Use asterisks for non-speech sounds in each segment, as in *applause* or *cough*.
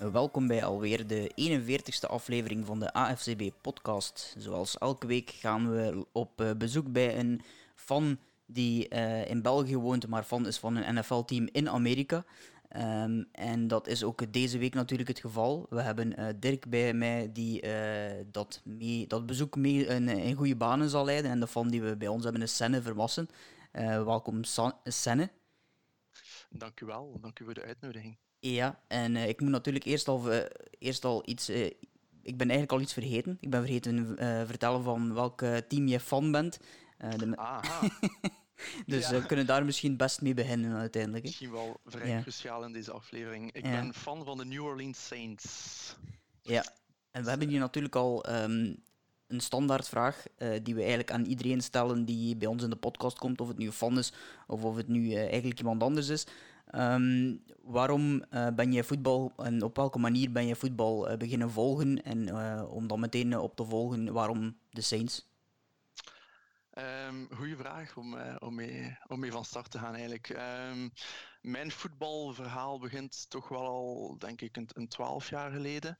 Welkom bij alweer de 41ste aflevering van de AFCB podcast. Zoals elke week gaan we op eh, bezoek bij een fan die uh, in België woont, maar fan is van een NFL-team in Amerika. Um, en dat is ook deze week natuurlijk het geval. We hebben uh, Dirk bij mij die dat, mee, dat bezoek mee in, goede banen zal leiden. En de fan die we bij ons hebben is Senne Vermassen. Welkom Senne. Dank u wel, dank u voor de uitnodiging. Ja, en ik moet natuurlijk eerst al, eerst al iets... ik ben eigenlijk al iets vergeten. Ik ben vergeten vertellen van welk team je fan bent. De... Aha. *laughs* Dus we kunnen daar misschien best mee beginnen uiteindelijk. Misschien wel vrij ja. cruciaal in deze aflevering. Ik ben fan van de New Orleans Saints. Ja, en we hebben hier natuurlijk al um, een standaardvraag uh, die we eigenlijk aan iedereen stellen die bij ons in de podcast komt, of het nu een fan is of of het nu uh, eigenlijk iemand anders is. Um, waarom uh, ben je voetbal en op welke manier ben je voetbal beginnen volgen? En om dan meteen op te volgen, waarom de Saints? Um, goeie vraag om, uh, om, mee, om mee van start te gaan eigenlijk. Um, mijn voetbalverhaal begint toch wel al, denk ik, een twaalf jaar geleden.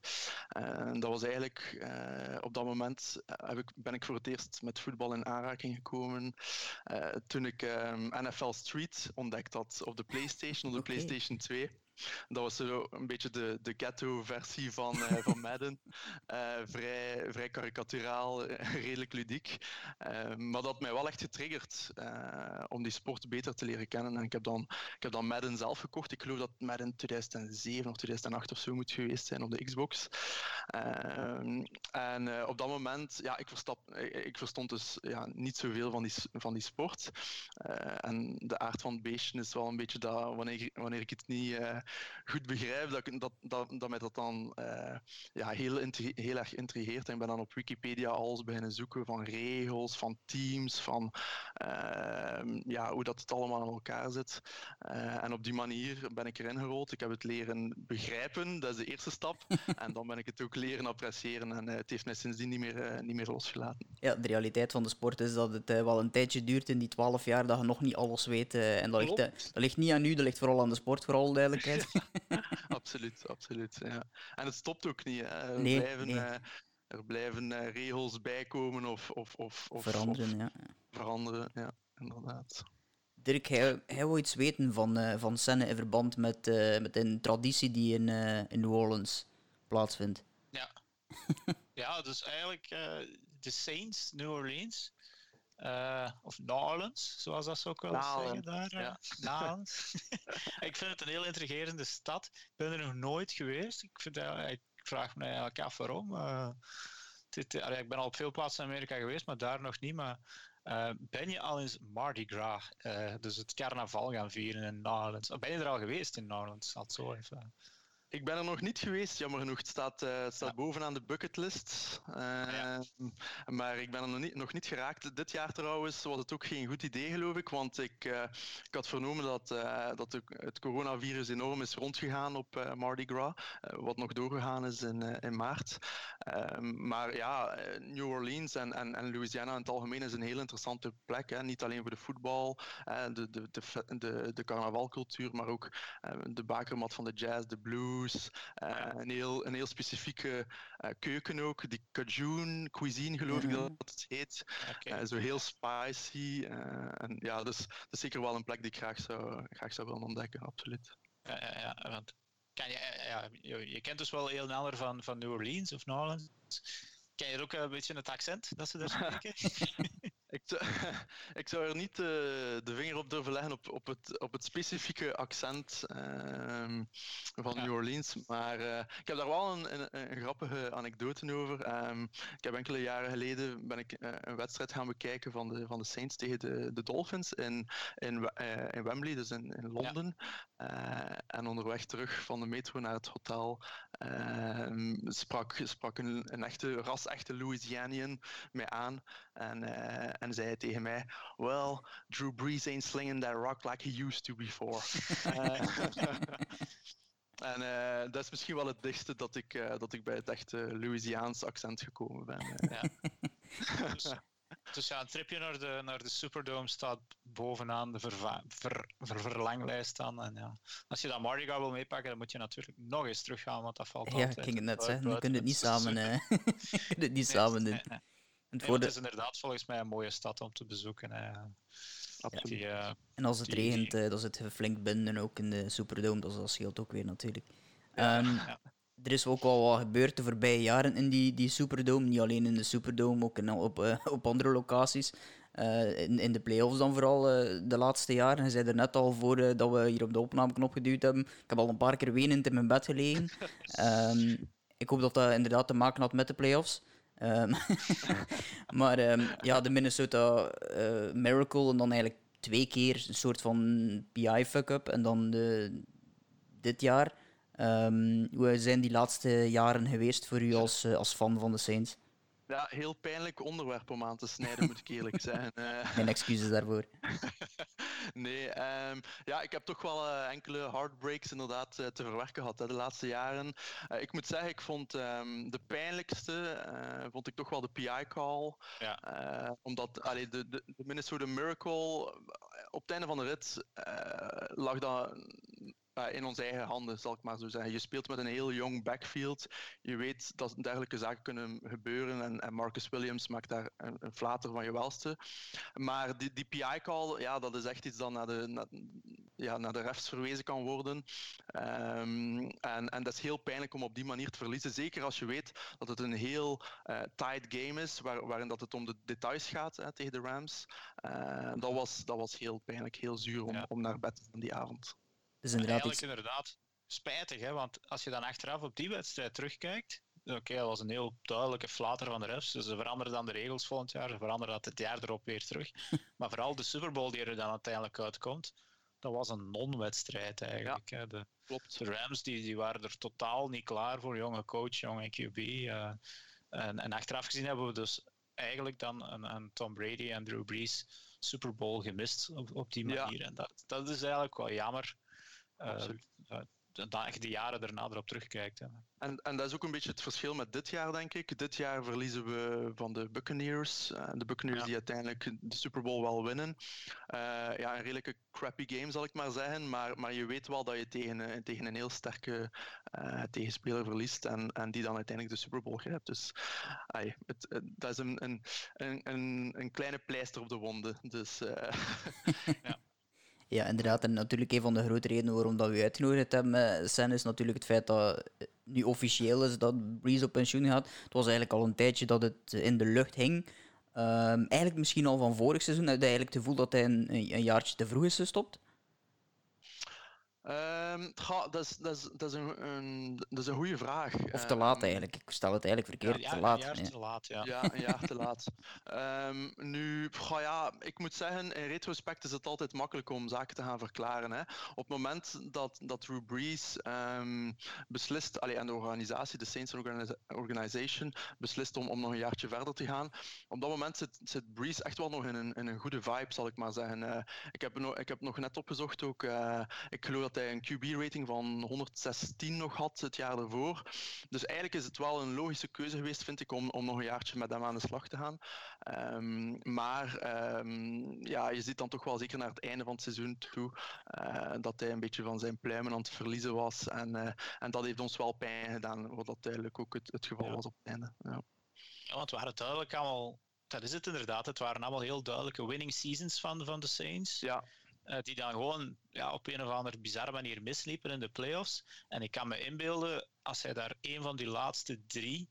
Uh, dat was eigenlijk, uh, op dat moment heb ik, ben ik voor het eerst met voetbal in aanraking gekomen toen ik um, NFL Street ontdekt had op de PlayStation, op de okay. PlayStation 2. Dat was zo een beetje de, de ghetto-versie van, uh, van *laughs* Madden. Uh, vrij, vrij karikaturaal, redelijk ludiek. Maar dat had mij wel echt getriggerd om die sport beter te leren kennen. En ik heb, dan, ik heb dan Madden zelf gekocht. Ik geloof dat Madden 2007 of 2008 of zo moet geweest zijn op de Xbox. en op dat moment, ja, ik, verstap, ik verstond dus ja, niet zoveel van die, van die sport. en de aard van het beestje is wel een beetje dat wanneer, wanneer ik het niet goed begrijp, dat, dat, dat, dat mij dat dan uh, ja, heel, heel erg intrigeert. En ik ben dan op Wikipedia alles beginnen zoeken van regels, van teams, van uh, ja, hoe dat het allemaal in elkaar zit. Uh, en op die manier ben ik erin gerold. Ik heb het leren begrijpen, dat is de eerste stap. *laughs* en dan ben ik het ook leren appreciëren. En het heeft mij sindsdien niet meer, niet meer losgelaten. Ja, de realiteit van de sport is dat het wel een tijdje duurt in die twaalf jaar dat je nog niet alles weet. en dat ligt, dat ligt niet aan u, dat ligt vooral aan de sport, vooral duidelijkheid. *laughs* absoluut, absoluut. Ja. En het stopt ook niet. Hè. Er nee, blijven, nee. Uh, er blijven uh, regels bijkomen of, of, of, of veranderen. Of ja. Veranderen, ja, inderdaad. Dirk, hij, hij wil iets weten van, uh, van scène in verband met, met een traditie die in, in New Orleans plaatsvindt. Ja, *laughs* ja dus eigenlijk de Saints, New Orleans, uh, of Nolens, zoals dat ze ook wel zeggen daar. Ja. Nolens. *laughs* ik vind het een heel intrigerende stad. Ik ben er nog nooit geweest. Ik, vind, ik vraag me eigenlijk af waarom. Uh, dit, ik ben al op veel plaatsen in Amerika geweest, maar daar nog niet. Maar ben je al eens Mardi Gras, dus het carnaval gaan vieren in Nolens? Ben je er al geweest in Nolens? Dat zo even. Ik ben er nog niet geweest, jammer genoeg. Het staat, uh, het staat ja. bovenaan de bucketlist. Uh, ja. Maar ik ben er nog niet, nog niet, geraakt. Dit jaar trouwens was het ook geen goed idee, geloof ik. Want ik, uh, ik had vernomen dat, dat het coronavirus enorm is rondgegaan op Mardi Gras. wat nog doorgegaan is in, in maart. Ehm, maar ja, New Orleans en, en, en, Louisiana in het algemeen is een heel interessante plek. Hè. Niet alleen voor de voetbal, de, de, de, de, de carnavalcultuur, maar ook de bakermat van de jazz, de blues. Uh, een, heel, een heel specifieke uh, keuken ook, die Cajun cuisine geloof ik dat het heet. Okay. Uh, zo heel spicy. en ja, dus dat is zeker wel een plek die ik graag zou, graag zou willen ontdekken, absoluut. Ja, ja, ja want kan je, ja, je, je kent dus wel heel Neller van, van New Orleans of New Orleans. Ken je ook een beetje het accent dat ze daar *laughs* spreken? *laughs* Ik zou, *laughs* ik zou er niet uh, de vinger op durven leggen op, op, het, op het specifieke accent uh, van ja. New Orleans. Maar uh, ik heb daar wel een, een, een grappige anekdote over. Um, ik heb enkele jaren geleden ben ik uh, een wedstrijd gaan bekijken van de, van de Saints tegen de, de Dolphins in, in, in Wembley, dus in, in Londen. Ja. en onderweg terug van de metro naar het hotel ehm, sprak, sprak een, een echte ras-echte Louisianian mij aan. En en zei tegen mij: Well, Drew Brees ain't slinging that rock like he used to before. *laughs* *laughs* En uh, dat is misschien wel het dichtste dat ik, uh, dat ik bij het echte Louisiaans accent gekomen ben. Uh. Ja. *laughs* dus, dus, ja, een tripje naar de, naar de Superdome staat bovenaan de ver, ver, verlanglijst staan. En ja, als je dat Mardi wil meepakken, dan moet je natuurlijk nog eens teruggaan, want dat valt ja, altijd. Ja, ik ging het net zeggen. *laughs* Je het niet samen, het niet samen doen. het is inderdaad volgens mij een mooie stad om te bezoeken. Absoluut. Die, uh, en als het regent, uh, dan zit je flink binnen ook in de Superdome, dus dat scheelt ook weer natuurlijk. Um, ja er is ook wel wat gebeurd de voorbije jaren in die, die Superdome. Niet alleen in de Superdome, ook in, op, uh, op andere locaties. Uh, in, in de playoffs dan vooral uh, de laatste jaren. Je zei er net al voor uh, dat we hier op de opnameknop geduwd hebben. Ik heb al een paar keer wenend in mijn bed gelegen. um, *laughs* ik hoop dat dat inderdaad te maken had met de playoffs. Um, *laughs* maar um, ja, de Minnesota Miracle en dan eigenlijk twee keer een soort van PI-fuck-up. En dan de, dit jaar Um, hoe zijn die laatste jaren geweest voor u als, uh, als fan van de Saints? Ja, heel pijnlijk onderwerp om aan te snijden, moet ik eerlijk zijn. Uh... Geen excuses daarvoor. *laughs* nee, um, ja, ik heb toch wel uh, enkele heartbreaks inderdaad uh, te verwerken gehad hè, de laatste jaren. ik moet zeggen, ik vond um, de pijnlijkste, vond ik toch wel de PI-call. Ja. omdat allee, de, de, de Minnesota Miracle, op het einde van de rit lag dat uh, in onze eigen handen, zal ik maar zo zeggen. Je speelt met een heel jong backfield. Je weet dat dergelijke zaken kunnen gebeuren. En, en Marcus Williams maakt daar een, een, flater van je welste. Maar die, die PI-call, ja, dat is echt iets dat naar de, naar, ja, naar de refs verwezen kan worden. Um, en, en dat is heel pijnlijk om op die manier te verliezen. Zeker als je weet dat het een heel uh, tight game is, waar, waarin dat het om de details gaat hè, tegen de Rams. Uh, dat, was, dat was heel pijnlijk, heel zuur om, ja. om naar bed te gaan die avond. Dus inderdaad, iets... inderdaad spijtig, hè? want als je dan achteraf op die wedstrijd terugkijkt, oké, dat was een heel duidelijke flater van de refs, dus ze veranderen dan de regels volgend jaar, ze veranderen dat het jaar erop weer terug. *laughs* maar vooral de Super Bowl die er dan uiteindelijk uitkomt, dat was een non-wedstrijd eigenlijk. hè? De, klopt. De Rams die, die waren er totaal niet klaar voor, jonge coach, jonge QB. Uh, en, en achteraf gezien hebben we dus eigenlijk dan een, een Tom Brady en Drew Brees Super Bowl gemist op, op die manier. En dat, dat is eigenlijk wel jammer. Absoluut. Uh, dat je de jaren daarna erop terugkijkt. Hè. En, en dat is ook een beetje het verschil met dit jaar, denk ik. Dit jaar verliezen we van de Buccaneers. Uh, de Buccaneers die uiteindelijk de Super Bowl wel winnen. Uh, ja, een redelijke crappy game, zal ik maar zeggen. Maar, maar je weet wel dat je tegen, tegen een heel sterke uh, tegenspeler verliest. En, en die dan uiteindelijk de Super Bowl grijpt. Dus ay, het, het, dat is een, een, een, een, kleine pleister op de wonden. Dus, *laughs* ja. Ja, inderdaad. En natuurlijk een van de grote redenen waarom dat we uitgenodigd hebben, Sen, is natuurlijk het feit dat nu officieel is dat Breeze op pensioen gaat. Het was eigenlijk al een tijdje dat het in de lucht hing. Um, eigenlijk misschien al van vorig seizoen. Had je eigenlijk het gevoel dat hij een, een jaartje te vroeg is gestopt? Um, dat, is, dat, is, dat, is een, een, dat is een goede vraag. Of te laat ehm, eigenlijk. Ik stel het eigenlijk verkeerd. Ja, te laat. Een jaar te laat, ja. Ja, een jaar te laat. Um, *laughs* nu, goh, ja, ik moet zeggen, in retrospect is het altijd makkelijk om zaken te gaan verklaren. Hè. Op het moment dat, dat Drew Brees beslist, allee, en de organisatie, de Saints Organization, beslist om, om nog een jaartje verder te gaan, op dat moment zit, zit Brees echt wel nog in een, in een goede vibe, zal ik maar zeggen. Uh, ik, heb no, ik heb nog net opgezocht ook, uh, ik geloof dat hij een QB-rating van 116 nog had het jaar ervoor. Dus eigenlijk is het wel een logische keuze geweest, vind ik, om, om nog een jaartje met hem aan de slag te gaan. Um, maar um, ja, je ziet dan toch wel zeker naar het einde van het seizoen toe uh, dat hij een beetje van zijn pluimen aan het verliezen was. En, uh, en dat heeft ons wel pijn gedaan, wat dat eigenlijk ook het, het geval ja. was op het einde. Ja. ja, want we waren duidelijk allemaal dat is het inderdaad. Het waren allemaal heel duidelijke winning seasons van, van de Saints. Ja. Uh, die dan gewoon ja, op een of andere bizarre manier misliepen in de playoffs. En ik kan me inbeelden, als hij daar een van die laatste drie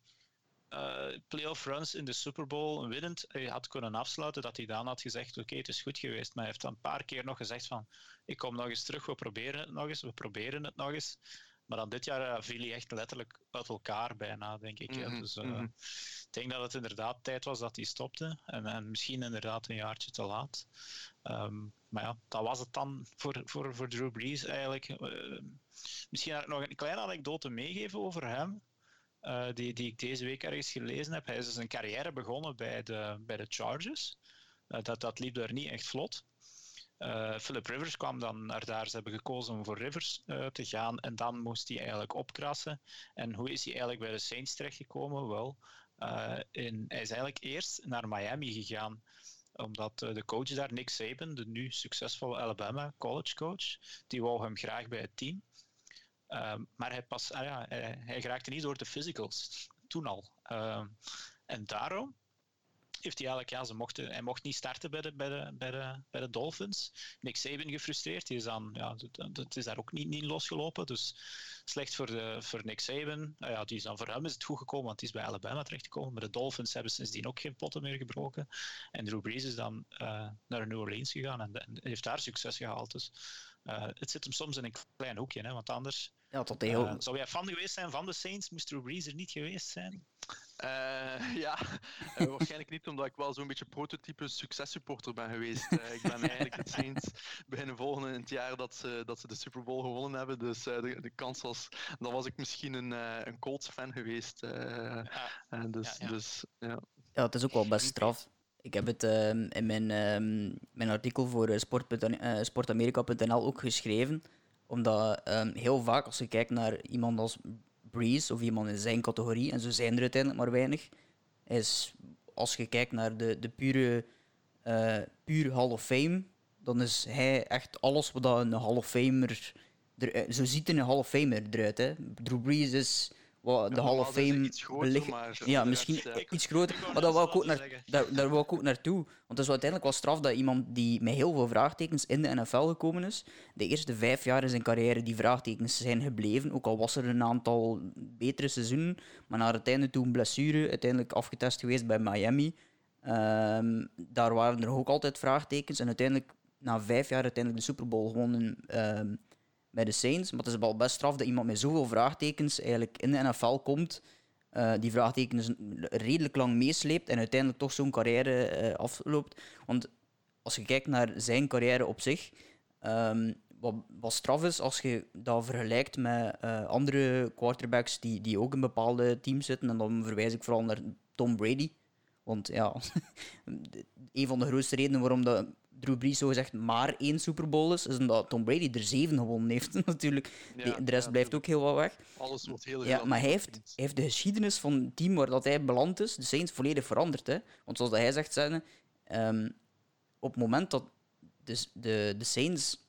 uh, playoff runs in de Super Bowl winnend had kunnen afsluiten, dat hij dan had gezegd: Oké, het is goed geweest. Maar hij heeft dan een paar keer nog gezegd: van, Ik kom nog eens terug, we proberen het nog eens, we proberen het nog eens. Maar dan dit jaar uh, viel hij echt letterlijk uit elkaar bijna, denk ik. Mm -hmm. Dus mm -hmm. ik denk dat het inderdaad tijd was dat hij stopte. En, en misschien inderdaad een jaartje te laat. Um, maar ja, dat was het dan voor, voor, voor Drew Brees eigenlijk. Uh, misschien nog een kleine anekdote meegeven over hem. Uh, die, die ik deze week ergens gelezen heb. Hij is dus een carrière begonnen bij de, bij de Chargers. Uh, dat, dat liep daar niet echt vlot. Uh, Philip Rivers kwam dan naar daar. Ze hebben gekozen om voor Rivers uh, te gaan. En dan moest hij eigenlijk opkrassen. En hoe is hij eigenlijk bij de Saints terechtgekomen? Wel, uh, in, hij is eigenlijk eerst naar Miami gegaan. omdat de coach daar, Nick Saban, de nu succesvolle Alabama college coach, die wou hem graag bij het team. Ehm, maar hij, pas, ah ja, hij, geraakte niet door de physicals, toen al. Ehm, en daarom heeft hij eigenlijk, ja, ze mochten, hij mocht niet starten bij de, bij de, bij de, bij de Dolphins. Nick Saban gefrustreerd, die is dan, ja, dat is daar ook niet, niet losgelopen. Dus slecht voor, de, voor Nick Saban. Nou ja, die is dan, voor hem is het goed gekomen, want hij is bij Alabama terechtgekomen. Maar de Dolphins hebben sindsdien ook geen potten meer gebroken. En Drew Brees is dan uh, naar New Orleans gegaan en, en, heeft daar succes gehaald. Dus uh, het zit hem soms in een klein hoekje, hè, want anders... Ja, tot heel... Uh, zou jij fan geweest zijn van de Saints? Moest Drew Brees er niet geweest zijn? Uh, *laughs* ja, uh, waarschijnlijk niet, omdat ik wel zo'n beetje prototype successupporter ben geweest. Uh, ik ben eigenlijk het in het jaar dat ze, dat ze de Super Bowl gewonnen hebben. Dus de, de kans was, dan was ik misschien een, een Colts-fan geweest. Ja. dus, ja, ja. Dus, ja. ja, het is ook wel best straf. Ik heb het uh, in mijn, uh, mijn artikel voor sport, uh, sportamerika.nl ook geschreven. Omdat um, heel vaak als je kijkt naar iemand als Breeze of iemand in zijn categorie, en zo zijn er uiteindelijk maar weinig, is als je kijkt naar de, de pure, uh, pure Hall of Fame, dan is hij echt alles wat een Hall of Famer. Er, zo ziet een Hall of Famer eruit. Hè. Drew Brees is wat de Hall of Fame belicht. Ja, misschien iets groter. Maar daar wou, ik ook naar, daar, daar wou ik ook naartoe. Want het is uiteindelijk wel straf dat iemand die met heel veel vraagtekens in de NFL gekomen is, de eerste vijf jaar in zijn carrière die vraagtekens zijn gebleven. Ook al was er een aantal betere seizoenen, maar naar het einde toen blessure, uiteindelijk afgetest geweest bij Miami. Um, daar waren er ook altijd vraagtekens. En uiteindelijk, na vijf jaar, uiteindelijk de Super Bowl gewonnen. Um, bij de Saints. Maar het is wel best straf dat iemand met zoveel vraagtekens eigenlijk in de NFL komt. Uh, die vraagtekens redelijk lang meesleept en uiteindelijk toch zo'n carrière uh, afloopt. Want als je kijkt naar zijn carrière op zich, um, wat, wat straf is als je dat vergelijkt met uh, andere quarterbacks die, die ook in bepaalde teams zitten. En dan verwijs ik vooral naar Tom Brady. Want ja, *laughs* een van de grootste redenen waarom dat Drew Brees zo gezegd maar één Super Bowl is, is omdat Tom Brady er zeven gewonnen heeft. *laughs* Natuurlijk, de, de, rest blijft ook heel wat weg. Alles wordt heel Ja, maar hij heeft, heeft de geschiedenis van het team waar dat hij beland is, de Saints, volledig veranderd. Hè? Want zoals hij zegt, zijn, um, op het moment dat de, de, de Saints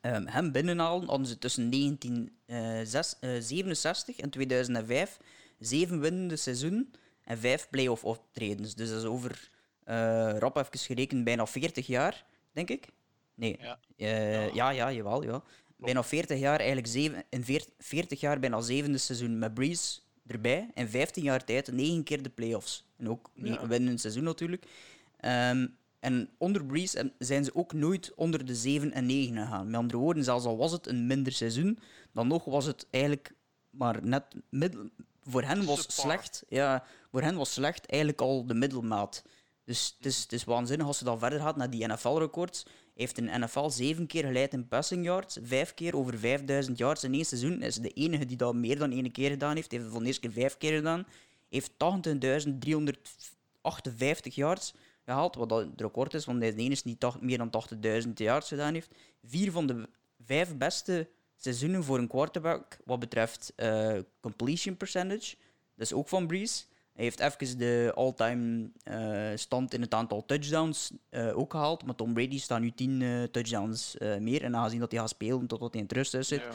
um, hem binnenhalen, hadden ze tussen 1967 uh, en 2005 zeven winnende seizoenen en vijf playoff optredens. Dus dat is over rap even gerekend, bijna 40 jaar, denk ik. Nee. Ja, uh, ja. ja, jawel. Ja. Bijna 40 jaar, eigenlijk zeven, in 40 jaar bijna zevende seizoen met Breeze erbij. En 15 jaar tijd, negen keer de playoffs. En ook ja. winnen seizoen natuurlijk. Um, en onder Breeze zijn ze ook nooit onder de 7 en 9 gegaan. Met andere woorden, zelfs al was het een minder seizoen, dan nog was het eigenlijk maar net middel... Voor hen was slecht, ja, voor hen was slecht eigenlijk al de middelmaat. Dus het is, is waanzinnig als je dan verder gaat naar die NFL-records. heeft een NFL zeven keer geleid in passing yards, vijf keer over 5000 yards in één seizoen. Is de enige die dat meer dan één keer gedaan heeft. Heeft het van de eerste keer vijf keer gedaan. heeft 80.358 yards gehaald, wat dat het record is, want hij is de enige die meer dan 80.000 yards gedaan heeft. Vier van de vijf beste seizoenen voor een quarterback wat betreft uh, completion percentage. Dat is ook van Breeze. Hij heeft even de all-time uh, stand in het aantal touchdowns uh, ook gehaald. Maar Tom Brady staat nu 10 uh, touchdowns meer. En aangezien dat hij gaat spelen totdat hij in het rusthuis zit, ja.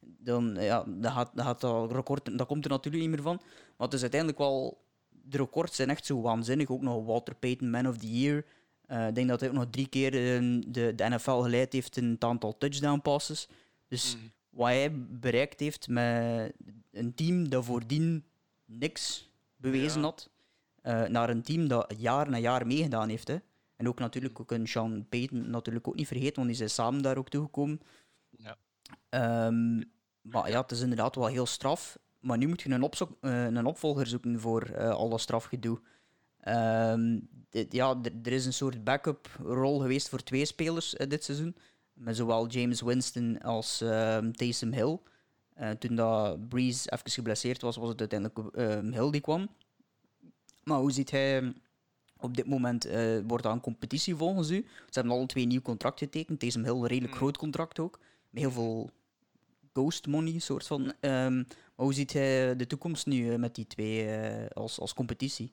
dan ja, dat, gaat, dat, gaat dat, record, dat komt er natuurlijk niet meer van. Maar het is uiteindelijk wel... De records zijn echt zo waanzinnig. Ook nog Walter Payton, Man of the Year. ik denk dat hij ook nog drie keer de, de NFL geleid heeft in het aantal touchdown passes. Dus mm. wat hij bereikt heeft met een team dat voordien niks bewezen had. Uh, naar een team dat jaar na jaar meegedaan heeft. Hè. En ook natuurlijk ook een Sean Payton natuurlijk ook niet vergeten, want die zijn samen daar ook toegekomen. Ja. Um, maar ja, het is inderdaad wel heel straf. Maar nu moet je een, uh, een opvolger zoeken voor uh, al dat strafgedoe. Um, dit, ja, er is een soort backup-rol geweest voor twee spelers dit seizoen. Met zowel James Winston als um, Taysom Hill. Uh, toen dat Breeze even geblesseerd was, was het uiteindelijk uh, Hill die kwam. Maar hoe ziet hij op dit moment? Uh, wordt dat een competitie volgens u? Ze hebben alle twee een nieuw contract getekend. Deze een heel redelijk hmm. groot contract ook. Met heel veel ghost money, soort van. Um, maar hoe ziet hij de toekomst nu met die twee als, als competitie?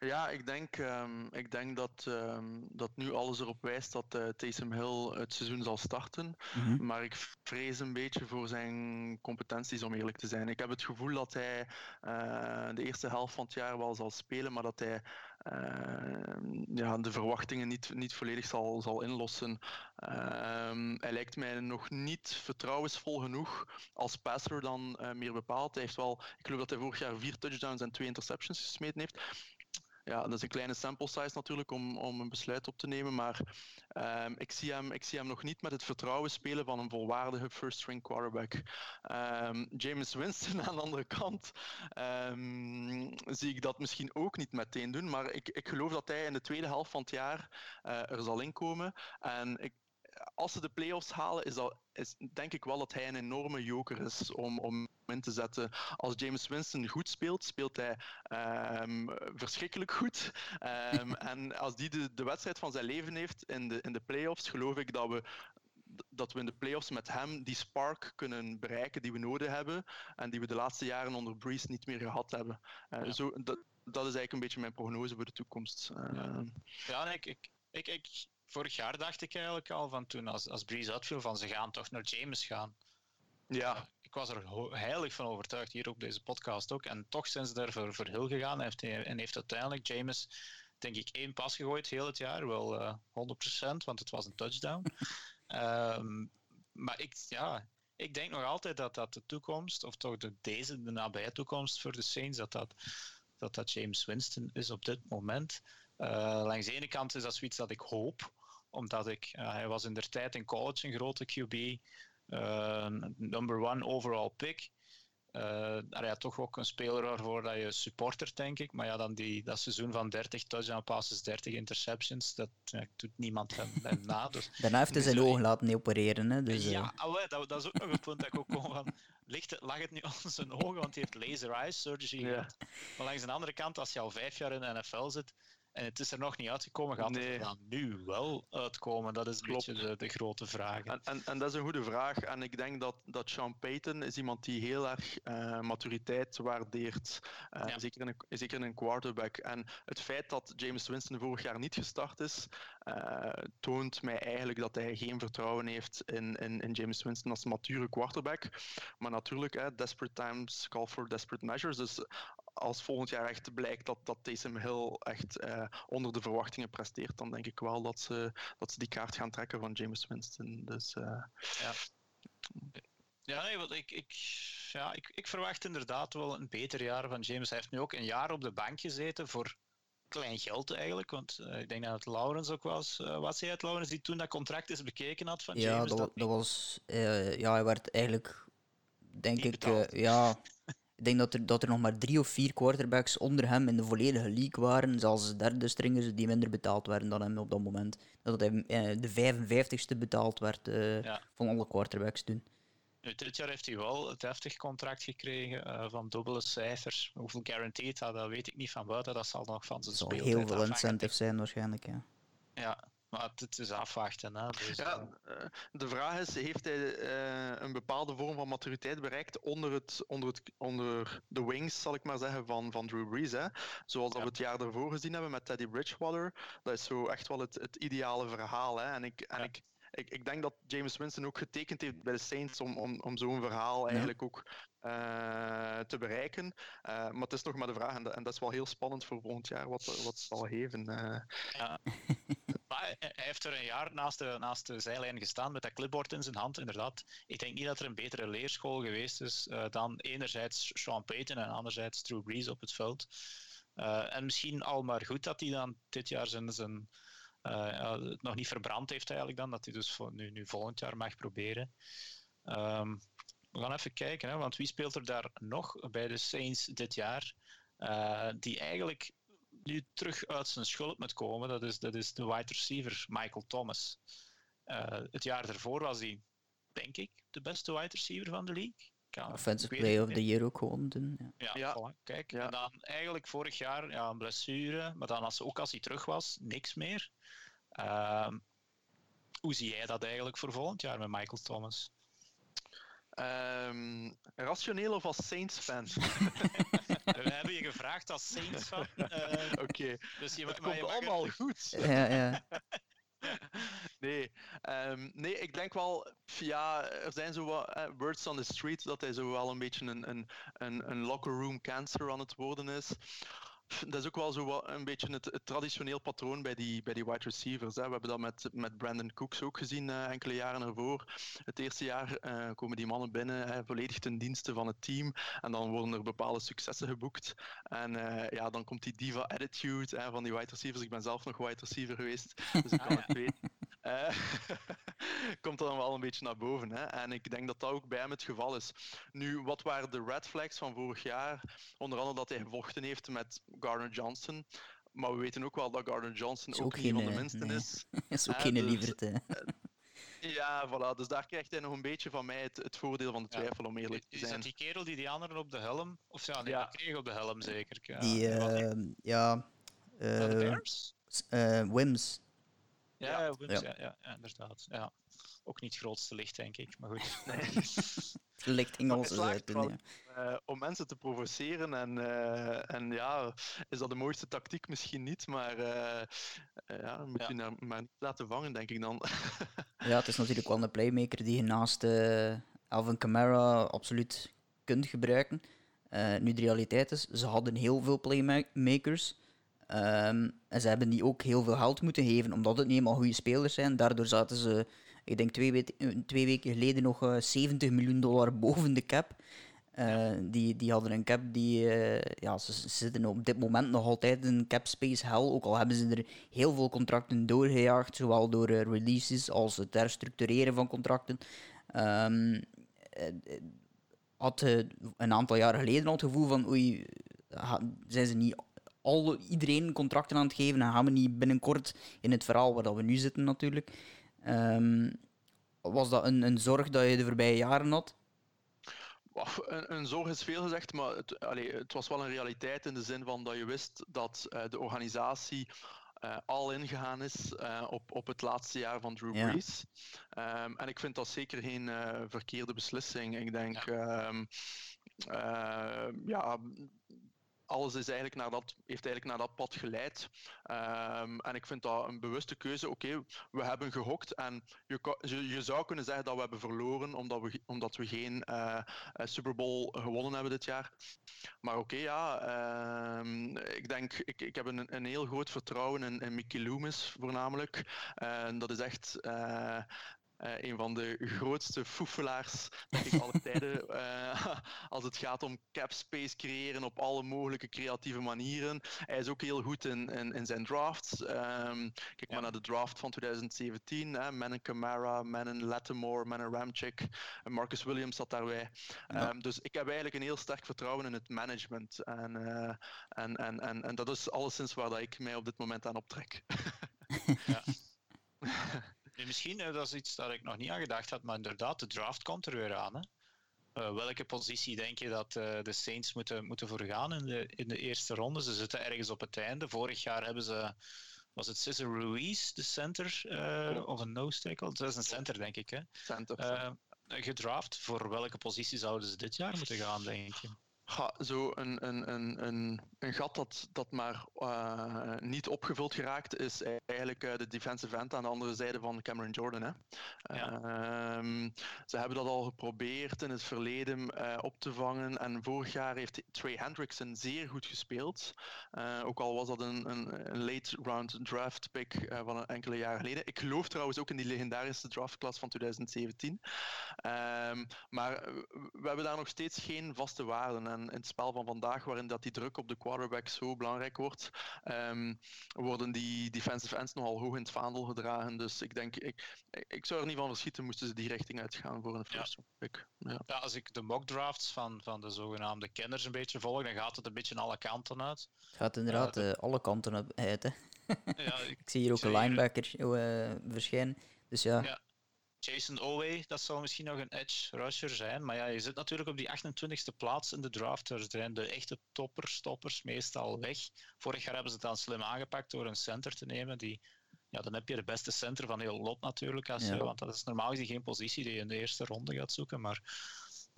Ja, ik denk, um, ik denk dat, um, dat nu alles erop wijst dat uh, Taysom Hill het seizoen zal starten. Mm -hmm. Maar ik vrees een beetje voor zijn competenties, om eerlijk te zijn. Ik heb het gevoel dat hij uh, de eerste helft van het jaar wel zal spelen, maar dat hij uh, ja, de verwachtingen niet, niet volledig zal, zal inlossen. Hij lijkt mij nog niet vertrouwensvol genoeg als passer dan meer bepaald. Hij heeft wel, ik geloof dat hij vorig jaar vier touchdowns en twee interceptions gesmeten heeft ja, dat is een kleine sample size natuurlijk om, om een besluit op te nemen. Maar um, ik, zie hem, ik zie hem nog niet met het vertrouwen spelen van een volwaardige first string quarterback. Um, James Winston *laughs* aan de andere kant um, zie ik dat misschien ook niet meteen doen. Maar ik, ik geloof dat hij in de tweede helft van het jaar uh, er zal inkomen. En ik, als ze de playoffs halen, is, dat, is denk ik wel dat hij een enorme joker is om, om in te zetten. Als James Winston goed speelt, speelt hij um, verschrikkelijk goed. Um, *laughs* en als die de, de wedstrijd van zijn leven heeft in de, in de playoffs, geloof ik dat we dat we in de playoffs met hem die spark kunnen bereiken die we nodig hebben en die we de laatste jaren onder Breeze niet meer gehad hebben. Uh, ja. zo, dat, dat is eigenlijk een beetje mijn prognose voor de toekomst. Uh, ja, ja ik, ik, ik, ik, vorig jaar dacht ik eigenlijk al van toen als, als Breeze uitviel van ze gaan toch naar James gaan. Ja. Ik was er heilig van overtuigd, hier op deze podcast ook. En toch zijn ze er voor, voor gegaan heeft, en heeft uiteindelijk James, denk ik, één pas gegooid heel het jaar. Wel uh, 100%, want het was een touchdown. um, *laughs* maar ik, ja, ik denk nog altijd dat dat de toekomst, of toch de, deze, de nabije toekomst voor de Saints, dat dat, dat, dat James Winston is op dit moment. Uh, langs de ene kant is dat zoiets dat ik hoop, omdat ik, uh, hij was in der tijd in college een grote QB, uh, number one overall pick. Uh, ja, toch ook een speler waarvoor dat je supporter, denk ik. Maar ja, dan die, dat seizoen van 30 touchdown passes, 30 interceptions, dat ja, doet niemand hem, hem na. Dus, *laughs* Daarna heeft hij zijn ogen laten opereren. Hè, dus, ja, uh... allee, dat, dat, is ook nog een punt dat ik ook kon van... Ligt het, lag het nu aan zijn ogen, want hij heeft laser eye surgery ja. gehad. Maar langs de andere kant, als je al vijf jaar in de NFL zit, en het is er nog niet uitgekomen. Gaat nee. het er dan nu wel uitkomen? Dat is een Klopt. beetje de, de, grote vraag. En, en, en, dat is een goede vraag. En ik denk dat, dat Sean Payton is iemand die heel erg uh, maturiteit waardeert. Uh, ja. zeker, in een, zeker in een quarterback. En het feit dat James Winston vorig jaar niet gestart is, uh, toont mij eigenlijk dat hij geen vertrouwen heeft in, in, in James Winston als mature quarterback. Maar natuurlijk, hè, desperate times call for desperate measures. Dus als volgend jaar echt blijkt dat, dat Taysom Hill echt uh, onder de verwachtingen presteert, dan denk ik wel dat ze, dat ze die kaart gaan trekken van James Winston. Dus, uh... ja. Ja, nee, want ik, ik, ja ik, ik verwacht inderdaad wel een beter jaar van James. Hij heeft nu ook een jaar op de bank gezeten voor klein geld eigenlijk. Want uh, ik denk dat het Laurens ook was. Uh, wat zei het, Laurens, die toen dat contract eens bekeken had van ja, James? Dat, dat, dat was... Uh, ja, hij werd eigenlijk, denk ik... ja, *laughs* ik denk dat er, dat er nog maar drie of vier quarterbacks onder hem in de volledige league waren. Zelfs derde stringers die minder betaald werden dan hem op dat moment. Dat hij eh, de 55ste betaald werd ja. van alle quarterbacks toen. Nu, dit jaar heeft hij wel het heftig contract gekregen uh, van dubbele cijfers. Hoeveel guaranteed had, dat weet ik niet van buiten. Dat zal nog van zijn speel. Heel veel incentive zijn waarschijnlijk, ja. Ja, maar het is afwachten. Hè, dus, ja, uh... de vraag is, heeft hij uh, een bepaalde vorm van maturiteit bereikt onder, het, onder, het, onder de wings, zal ik maar zeggen, van, van Drew Brees? Hè? Zoals ja. we het jaar daarvoor gezien hebben met Teddy Bridgewater. Dat is zo echt wel het, het ideale verhaal. Hè? En, ik, en ja. ik, ik, ik denk dat James Winston ook getekend heeft bij de Saints om, om, om zo'n verhaal eigenlijk ook uh, te bereiken. Uh, maar het is nog maar de vraag, en dat, en dat, is wel heel spannend voor volgend jaar, wat, wat het zal geven. Uh. Ja. *laughs* maar hij heeft er een jaar naast de, naast de zijlijn gestaan met dat clipboard in zijn hand, inderdaad. Ik denk niet dat er een betere leerschool geweest is dan enerzijds Sean Payton en anderzijds Drew Brees op het veld. en misschien al maar goed dat hij dan dit jaar zijn, zijn uh, het nog niet verbrand heeft eigenlijk dan, dat hij dus nu, nu volgend jaar mag proberen. Um, we gaan even kijken, hè, want wie speelt er daar nog bij de Saints dit jaar, uh, die eigenlijk nu terug uit zijn schulp moet komen? Dat is, dat is de wide receiver Michael Thomas. Uh, het jaar daarvoor was hij, denk ik, de beste wide receiver van de league. Ja, Offensive Play of the Year ook gewoon doen. Ja, ja, ja. Voilà, kijk. Ja. En dan eigenlijk vorig jaar ja, een blessure, maar dan als, ook als hij terug was, niks meer. Uh, hoe zie jij dat eigenlijk voor volgend jaar met Michael Thomas? Um, rationeel of als Saints-fan? *laughs* We hebben je gevraagd als Saints-fan. Uh, Oké, dus je het komt allemaal goed. Ja, ja. *laughs* nee, um, nee, ik denk wel, ja, er zijn zo wat uh, words on the street dat hij zo wel een beetje een, een, een, een locker room cancer aan het worden is *laughs* dat is ook wel zo een beetje het, het, traditioneel patroon bij die, bij die wide receivers. Hè. We hebben dat met, met Brandon Cooks ook gezien uh, enkele jaren ervoor. Het eerste jaar uh, komen die mannen binnen, hè, volledig ten dienste van het team. En dan worden er bepaalde successen geboekt. En uh, ja, dan komt die diva attitude hè, van die wide receivers. Ik ben zelf nog wide receiver geweest, dus ik kan *laughs* het weten. *laughs* komt er dan wel een beetje naar boven. Hè. En ik denk dat dat ook bij hem het geval is. Nu, wat waren de red flags van vorig jaar? Onder andere dat hij gevochten heeft met Gardner Johnson. Maar we weten ook wel dat Gardner Johnson ook, ook geen, van de minste nee. is. *laughs* is ook geen dus, lieverte. Ja, voilà. Dus daar krijgt hij nog een beetje van mij het, het voordeel van de twijfel, om eerlijk te zijn. Is dat die kerel die die anderen op de helm... Of ja, nee, ja. kreeg op de helm zeker. Ja. Die, uh, ja... Uh, uh, Wims. Ja, ja. Ja. Ja, ja, inderdaad. Ja. Ook niet het grootste licht, denk ik, maar goed. *laughs* Nee. *laughs* licht in onze zijde. Uh, om mensen te provoceren en, uh, en ja, is dat de mooiste tactiek misschien niet, maar uh, ja, moet ja. je naar, maar niet laten vangen, denk ik dan. *laughs* ja, het is natuurlijk wel een playmaker die je naast Alvin Kamara absoluut kunt gebruiken. nu, de realiteit is, ze hadden heel veel playmakers. Um, en ze hebben die ook heel veel geld moeten geven, omdat het niet helemaal goede spelers zijn. Daardoor zaten ze ik denk twee, we twee weken geleden nog uh, eh, 70 miljoen dollar *laughs* boven de cap. Uh, die, die hadden een cap die, uh, ja, ze, ze, zitten op dit moment nog altijd in cap space hell. Ook al hebben ze er heel veel contracten doorgejaagd, zowel door releases als het herstructureren van contracten. Um, had een aantal jaren geleden al het gevoel van oei, zijn ze niet al, iedereen contracten aan het geven en gaan we niet binnenkort in het verhaal waar dat we nu zitten natuurlijk. Um, was dat een, een zorg dat je de voorbije jaren had? Een, een, zorg is veel gezegd, maar het, allee, het, was wel een realiteit in de zin van dat je wist dat uh, de organisatie uh, al ingegaan is uh, op, op het laatste jaar van Drew Brees. Ja. Um, en ik vind dat zeker geen verkeerde beslissing. Ik denk, ja, um, ja alles is eigenlijk naar dat, heeft eigenlijk naar dat pad geleid. Um, en ik vind dat een bewuste keuze. Oké, we hebben gehokt en je, je, zou kunnen zeggen dat we hebben verloren omdat we, omdat we geen uh, Super Bowl gewonnen hebben dit jaar. Maar oké, ja, um, ik denk, ik, ik heb een, een heel groot vertrouwen in, in Mickey Loomis voornamelijk. Dat is echt uh, uh, een van de grootste foefelaars, denk ik, alle tijden. Uh, *laughs* als het gaat om cap space creëren op alle mogelijke creatieve manieren. Hij is ook heel goed in, in, in zijn drafts. Um, kijk ja. maar naar de draft van 2017. Hè. Manon Camara, Manon Lattimore, Manon Ramchick. Marcus Williams zat daarbij. Ja. Um, dus ik heb eigenlijk een heel sterk vertrouwen in het management. En, uh, en, en, en, en dat is alleszins waar dat ik mij op dit moment aan optrek. *laughs* *laughs* ja. Misschien, dat is iets dat ik nog niet aan gedacht had, maar inderdaad, de draft komt er weer aan. Hè? Uh, welke positie denk je dat uh, de Saints moeten, moeten voor gaan in de, in de eerste ronde? Ze zitten ergens op het einde. Vorig jaar hebben ze, was het Cesar Ruiz, de center, uh, of een nose tackle? Dat is een center, denk ik. Hè? Center. gedraft. Voor welke positie zouden ze dit jaar moeten gaan, denk je? Ja, zo een, een, een, een, een gat dat, dat maar uh, niet opgevuld geraakt is eigenlijk uh, de defensive end aan de andere zijde van Cameron Jordan. Hè. Ja. Uh, ze hebben dat al geprobeerd in het verleden uh, op te vangen en vorig jaar heeft Trey Hendrickson zeer goed gespeeld. ook al was dat een, een, een late round draft pick van een enkele jaren geleden. Ik geloof trouwens ook in die legendarische draftklas van 2017. Ehm, maar we hebben daar nog steeds geen vaste waarden in het spel van vandaag, waarin dat die druk op de quarterback zo belangrijk wordt, um, worden die defensive ends nogal hoog in het vaandel gedragen. Dus ik denk, ik, ik zou er niet van verschieten moesten ze die richting uitgaan voor een first ja. pick. Ja. ja. als ik de mock drafts van, van de zogenaamde kenners een beetje volg, dan gaat het een beetje alle kanten uit. Het gaat inderdaad uh, alle kanten uit. Hè. ja, *laughs* ik, ik, zie hier ook een linebacker uh, verschijnen. Dus ja. ja. Jason Owe, dat zou misschien nog een edge rusher zijn. Maar ja, je zit natuurlijk op die 28e plaats in de draft. Er zijn de echte toppers, stoppers meestal weg. Vorig jaar hebben ze het dan slim aangepakt door een center te nemen. Die, ja, dan heb je de beste center van heel lot natuurlijk. Als je, want dat is normaal gezien geen positie die je in de eerste ronde gaat zoeken. Maar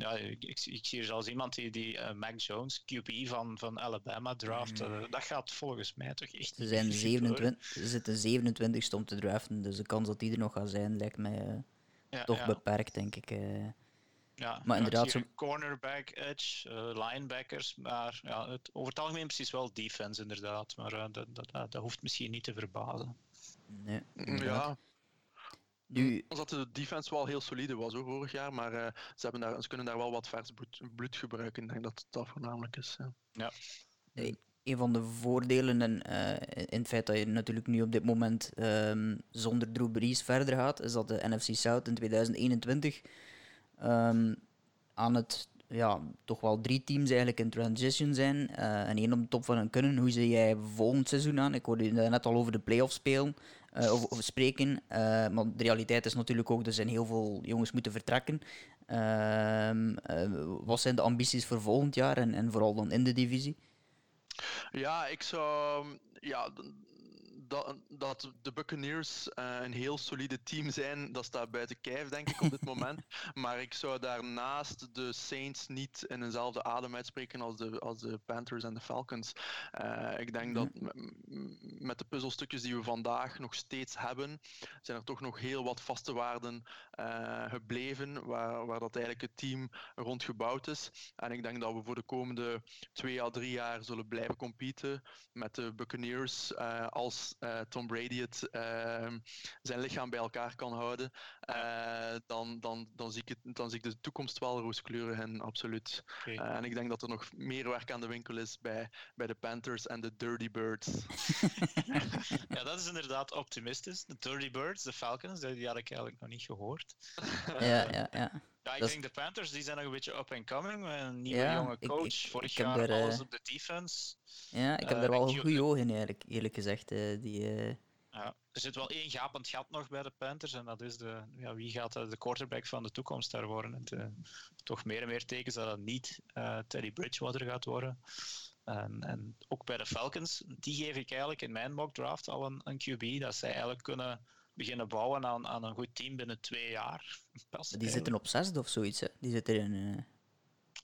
ja, ik, ik, zie hier zelfs iemand die, die uh, Mac Jones, QB van, van Alabama, draft. Mm. dat gaat volgens mij toch echt. Ze, zijn 27, ze zitten 27 om te draften, dus de kans dat die er nog gaat zijn lijkt mij ja, toch beperkt, denk ik. Ja, maar inderdaad. Zo... Cornerback, edge, linebackers, maar ja, het, over het algemeen precies wel defense, inderdaad. Maar dat, dat, dat, hoeft misschien niet te verbazen. Nee, ja. Nu... dat de defense wel heel solide was hoor, vorig jaar, maar uh, ze, hebben daar, ze kunnen daar wel wat vers bloed, bloed gebruiken. Ik denk dat dat voornamelijk is. Ja. ja. een van de voordelen en, uh, in het feit dat je natuurlijk nu op dit moment um, zonder Drew Brees verder gaat, is dat de NFC South in 2021 um, aan het ja, toch wel drie teams eigenlijk in transition zijn uh, en één op de top van hun kunnen. Hoe zie jij volgend seizoen aan? Ik hoorde je net al over de playoffs spelen. Uh, spreken. Uh, maar de realiteit is natuurlijk ook, er zijn heel veel jongens moeten vertrekken. Uh, wat zijn de ambities voor volgend jaar en, en vooral dan in de divisie? Ja, ik zou ja, dat, dat de Buccaneers uh, een heel solide team zijn, dat staat buiten kijf, denk ik, op dit *laughs* moment. maar ik zou daarnaast de Saints niet in eenzelfde adem uitspreken als de, als de Panthers en de Falcons. Uh, ik denk dat mhm. met de puzzelstukjes die we vandaag nog steeds hebben, zijn er toch nog heel wat vaste waarden uh, gebleven, waar, waar dat eigenlijk het team rond gebouwd is. En ik denk dat we voor de komende twee à drie jaar zullen blijven competen met de Buccaneers als Tom Brady het, uh, zijn lichaam bij elkaar kan houden, uh, dan, dan, dan, zie ik het, dan zie ik de toekomst wel rooskleurig in, absoluut. Okay. Eh, en ik denk dat er nog meer werk aan de winkel is bij, bij de Panthers en de Dirty Birds. *laughs* ja, dat is inderdaad optimistisch. De Dirty Birds, de Falcons, die had ik eigenlijk nog niet gehoord. *laughs* ja, ja, ja. Ja, ik denk de Panthers die zijn nog een beetje up and coming. Een nieuwe jonge coach. Ik, ik, Vorig jaar alles op de defense. Ja, ik heb uh, er wel een goede oog in, eigenlijk, eerlijk gezegd. Uh, die, uh... ja, er zit wel één gapend gat nog bij de Panthers. En dat is de, ja, wie gaat de quarterback van de toekomst daar worden. En te, toch meer en meer tekens dat het niet Teddy Bridgewater gaat worden. En, en, ook bij de Falcons, die geef ik eigenlijk in mijn mock draft al een, een QB. Dat zij eigenlijk kunnen beginnen bouwen aan, aan een goed team binnen twee jaar. *laughs* die zitten op zesde of zoiets, hè? Die zitten in... Uh...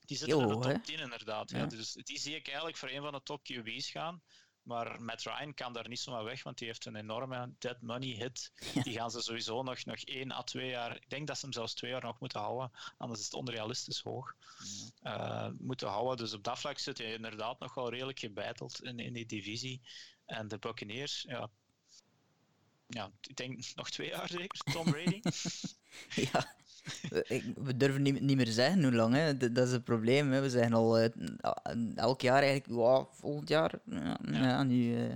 Die zitten in de top 10 inderdaad. Ja. Dus die zie ik eigenlijk voor een van de top QB's gaan. Maar Matt Ryan kan daar niet zomaar weg, want die heeft een enorme dead money hit. Die gaan ze sowieso nog, nog één à twee jaar... Ik denk dat ze hem zelfs twee jaar nog moeten houden. Anders is het onrealistisch hoog. Uh, moeten houden. Dus op dat vlak zit je inderdaad nog wel redelijk gebeiteld in, in die divisie. En de Buccaneers, ja, ja, ik denk nog twee jaar zeker, Tom Brady. *laughs* ja, we durven niet, niet meer zeggen hoe lang, hè. Dat, is het probleem. Hè. We zijn al uh, elk jaar eigenlijk, wow, volgend jaar. Ja, ja. nu, uh...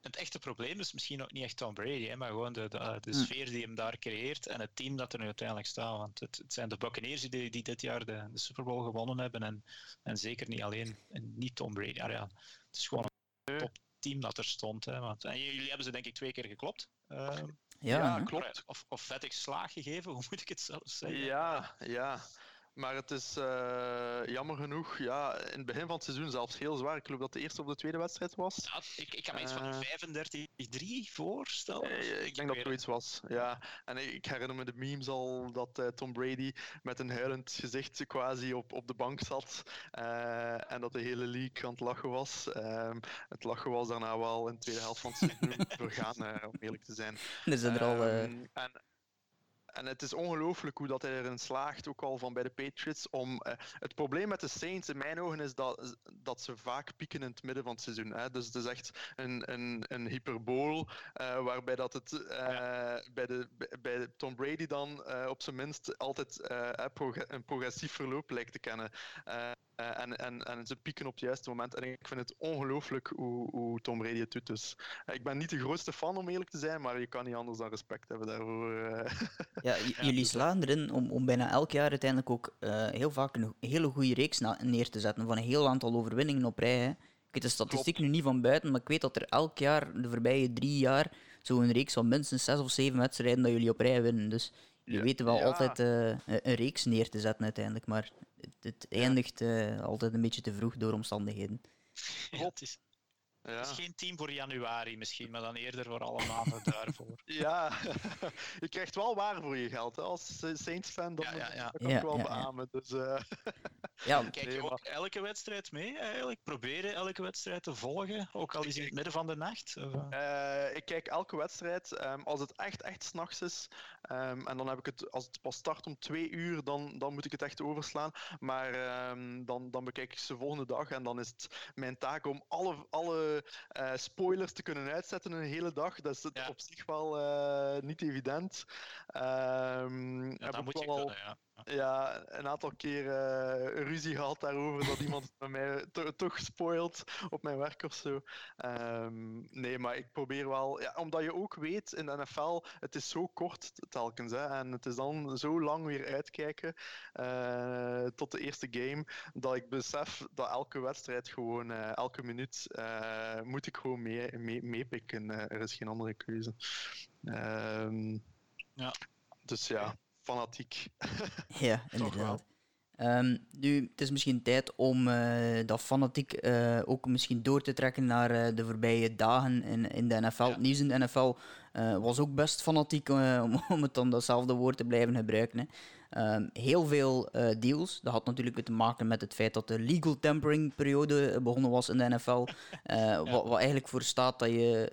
Het echte probleem is misschien ook niet echt Tom Brady, hè, maar gewoon de, de, de hm. sfeer die hem daar creëert en het team dat er nu uiteindelijk staat. Want het, het zijn de Buccaneers die, die dit jaar de, de Super Bowl gewonnen hebben en, en zeker niet alleen, en niet Tom Brady. Ah, ja, het is gewoon een top team dat er stond. Hè, want, en jullie hebben ze denk ik twee keer geklopt. Uh, ja, klopt. Of, of vettig slaag gegeven, *laughs* hoe moet ik het zelf zeggen? Ja, ja. Maar het is uh, jammer genoeg, ja, in het begin van het seizoen zelfs heel zwaar. Ik geloof dat de eerste of de tweede wedstrijd was. Ja, ik, ik kan me iets van 35-3 eh, voorstellen. Uh, ik denk dat het zoiets was, ja. En ik herinner me de memes al dat uh, Tom Brady met een huilend gezicht quasi op, op de bank zat. en dat de hele league aan het lachen was. Ehm, het lachen was daarna wel in de tweede helft van het seizoen *laughs* vergaan, om eerlijk te zijn. Er zijn er al... Um, en, en het is ongelooflijk hoe dat hij erin slaagt, ook al van bij de Patriots. Om, uh, het probleem met de Saints in mijn ogen is dat, dat ze vaak pieken in het midden van het seizoen. Hè. Dus het is echt een, een, een hyperbool, uh, waarbij dat het uh, bij, de, bij Tom Brady dan op zijn minst altijd een progressief verloop lijkt te kennen. En, en, en ze pieken op het juiste moment. En ik vind het ongelooflijk hoe, hoe Tom Brady het doet. Dus ik ben niet de grootste fan, om eerlijk te zijn, maar je kan niet anders dan respect hebben daarvoor. *laughs* Ja, jullie slaan erin om, om bijna elk jaar uiteindelijk ook heel vaak een hele goede reeks neer te zetten. Van een heel aantal overwinningen op rij. Hè. Ik weet de statistiek nu niet van buiten, maar ik weet dat er elk jaar, de voorbije drie jaar, zo'n reeks van minstens zes of zeven wedstrijden dat jullie op rij winnen. Dus je ja, weten wel ja. altijd een reeks neer te zetten uiteindelijk. Maar het, het eindigt uh, altijd een beetje te vroeg door omstandigheden. Ja, het is... Het is geen team voor januari misschien, maar dan eerder voor alle maanden daarvoor. *laughs* Ja, *laughs* je krijgt wel waar voor je geld. Hè. Als Saints-fan, dan ja, ja, kan ik wel beamen. Dus, uh... *laughs* ja, Kijk je ook elke wedstrijd mee eigenlijk? Proberen elke wedstrijd te volgen, ook al is in het midden van de nacht? Uh, ik kijk elke wedstrijd. Um, als het echt, echt s'nachts is, um, en dan heb ik het, als het pas start om twee uur, dan, dan moet ik het echt overslaan. Maar um, dan, dan bekijk ik ze volgende dag en dan is het mijn taak om alle, alle uh, spoilers te kunnen uitzetten een hele dag. Dat is ja. op zich wel uh, niet evident. Um, ja, dat moet je wel, kunnen, ja. Ja, een aantal keer uh, ruzie gehad daarover dat iemand het bij mij to toch spoilt op mijn werk of zo. Um, nee, maar ik probeer wel, ja, omdat je ook weet in de NFL, het is zo kort telkens hè, en het is dan zo lang weer uitkijken uh, tot de eerste game, dat ik besef dat elke wedstrijd gewoon, uh, elke minuut, moet ik gewoon meepikken. Mee, mee er is geen andere keuze. Um, ja. Dus ja fanatiek. ja, *laughs* inderdaad. Um, nu, het is misschien tijd om uh, dat fanatiek uh, ook misschien door te trekken naar uh, de voorbije dagen in, in de NFL. Ja. Het nieuws in de NFL was ook best fanatiek, *laughs* om, om het dan datzelfde woord te blijven gebruiken. Hè. Um, heel veel deals. Dat had natuurlijk te maken met het feit dat de legal tampering periode begonnen was in de NFL. *laughs* ja. wat, wat eigenlijk voor staat dat je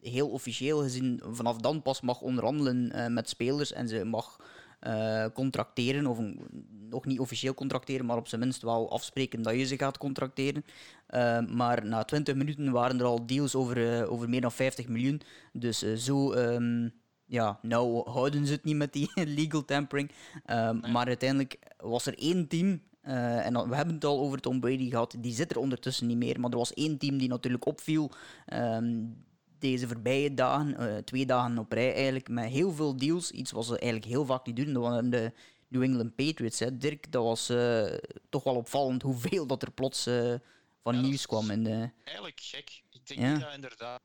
heel officieel gezien vanaf dan pas mag onderhandelen met spelers en ze mag uh, contracteren, of een, nog niet officieel contracteren, maar op zijn minst wel afspreken dat je ze gaat contracteren. Uh, maar na 20 minuten waren er al deals over, uh, over meer dan 50 miljoen. Dus zo, um, ja, nou houden ze het niet met die *laughs* legal tampering. Nee. Maar uiteindelijk was er één team uh, en dan, we hebben het al over Tom Brady gehad, die zit er ondertussen niet meer. Maar er was één team die natuurlijk opviel. Um, deze voorbije dagen, uh, twee dagen op rij eigenlijk, met heel veel deals. Iets wat ze eigenlijk heel vaak niet doen. Dat waren de New England Patriots. Hè. Dirk, dat was uh, toch wel opvallend hoeveel dat er plots uh, van ja, nieuws kwam. De... Eigenlijk gek. Ik denk ja. dat inderdaad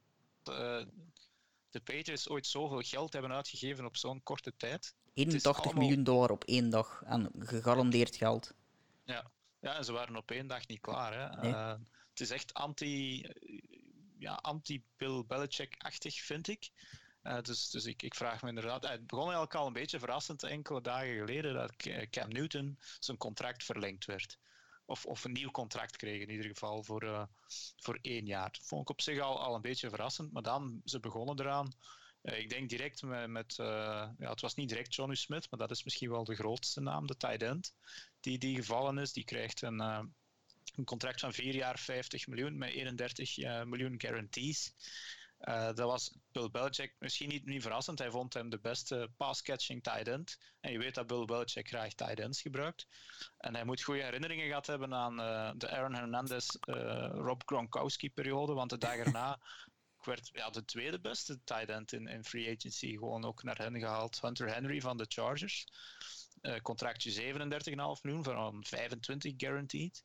de Patriots ooit zoveel geld hebben uitgegeven op zo'n korte tijd. 81 allemaal... miljoen dollar op één dag aan gegarandeerd geld. Ja. ja, en ze waren op één dag niet klaar. Hè. Nee. het is echt anti ja, anti-Bill Belichick-achtig, vind ik. Uh, dus dus ik, ik vraag me inderdaad. Het begon eigenlijk al een beetje verrassend enkele dagen geleden dat Cam Newton zijn contract verlengd werd. Of, of een nieuw contract kreeg in ieder geval voor, uh, voor één jaar. Dat vond ik op zich al, al een beetje verrassend, maar dan ze begonnen eraan. Uh, ik denk direct met, met ja, het was niet direct Johnny Smith, maar dat is misschien wel de grootste naam, de tight end, die, die gevallen is. Die krijgt een een contract van vier jaar 50 miljoen met 31 uh, eh, miljoen guarantees. Uh, dat was Bill Belichick misschien niet, niet verrassend. Hij vond hem de beste pass-catching tight end. En je weet dat Bill Belichick graag tight ends gebruikt. En hij moet goede herinneringen gehad hebben aan uh, de Aaron Hernandez, Rob Gronkowski-periode. Want de dag erna *laughs* werd ja, de tweede beste tight end in, in free agency gewoon ook naar hen gehaald. Hunter Henry van de Chargers. contractje 37,5 miljoen van 25 guaranteed.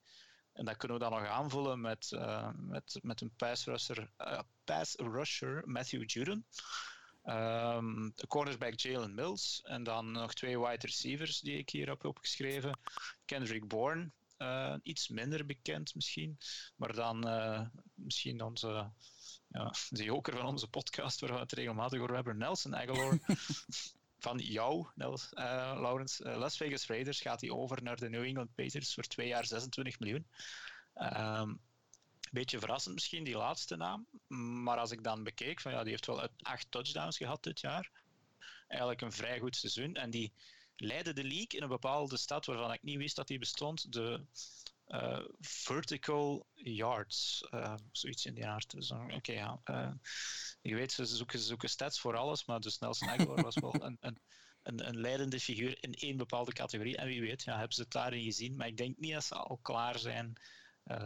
En dat kunnen we dan nog aanvullen met, uh, met, met een pass rusher, uh, pass rusher Matthew Judon. Um, de cornerback Jalen Mills. En dan nog twee wide receivers die ik hier heb opgeschreven. Kendrick Bourne, uh, iets minder bekend misschien. Maar dan misschien onze, ja, de joker van onze podcast, waar we het regelmatig over hebben, Nelson Aguilar. *laughs* van jou, Nels, uh, Laurens. Uh, Las Vegas Raiders gaat hij over naar de New England Patriots voor twee jaar 26 miljoen. Um, beetje verrassend misschien, die laatste naam. Maar als ik dan bekeek, van ja, die heeft wel acht touchdowns gehad dit jaar. Eigenlijk een vrij goed seizoen. En die leidde de league in een bepaalde stad waarvan ik niet wist dat die bestond. De uh, vertical yards, uh, zoiets in die aard. Dus, Oké, okay, ja. Je weet, ze zoeken, ze zoeken stats voor alles, maar de snelste Aguilar was wel een, een, een, een, leidende figuur in één bepaalde categorie. En wie weet, ja, hebben ze het daarin gezien. Maar ik denk niet dat ze al klaar zijn.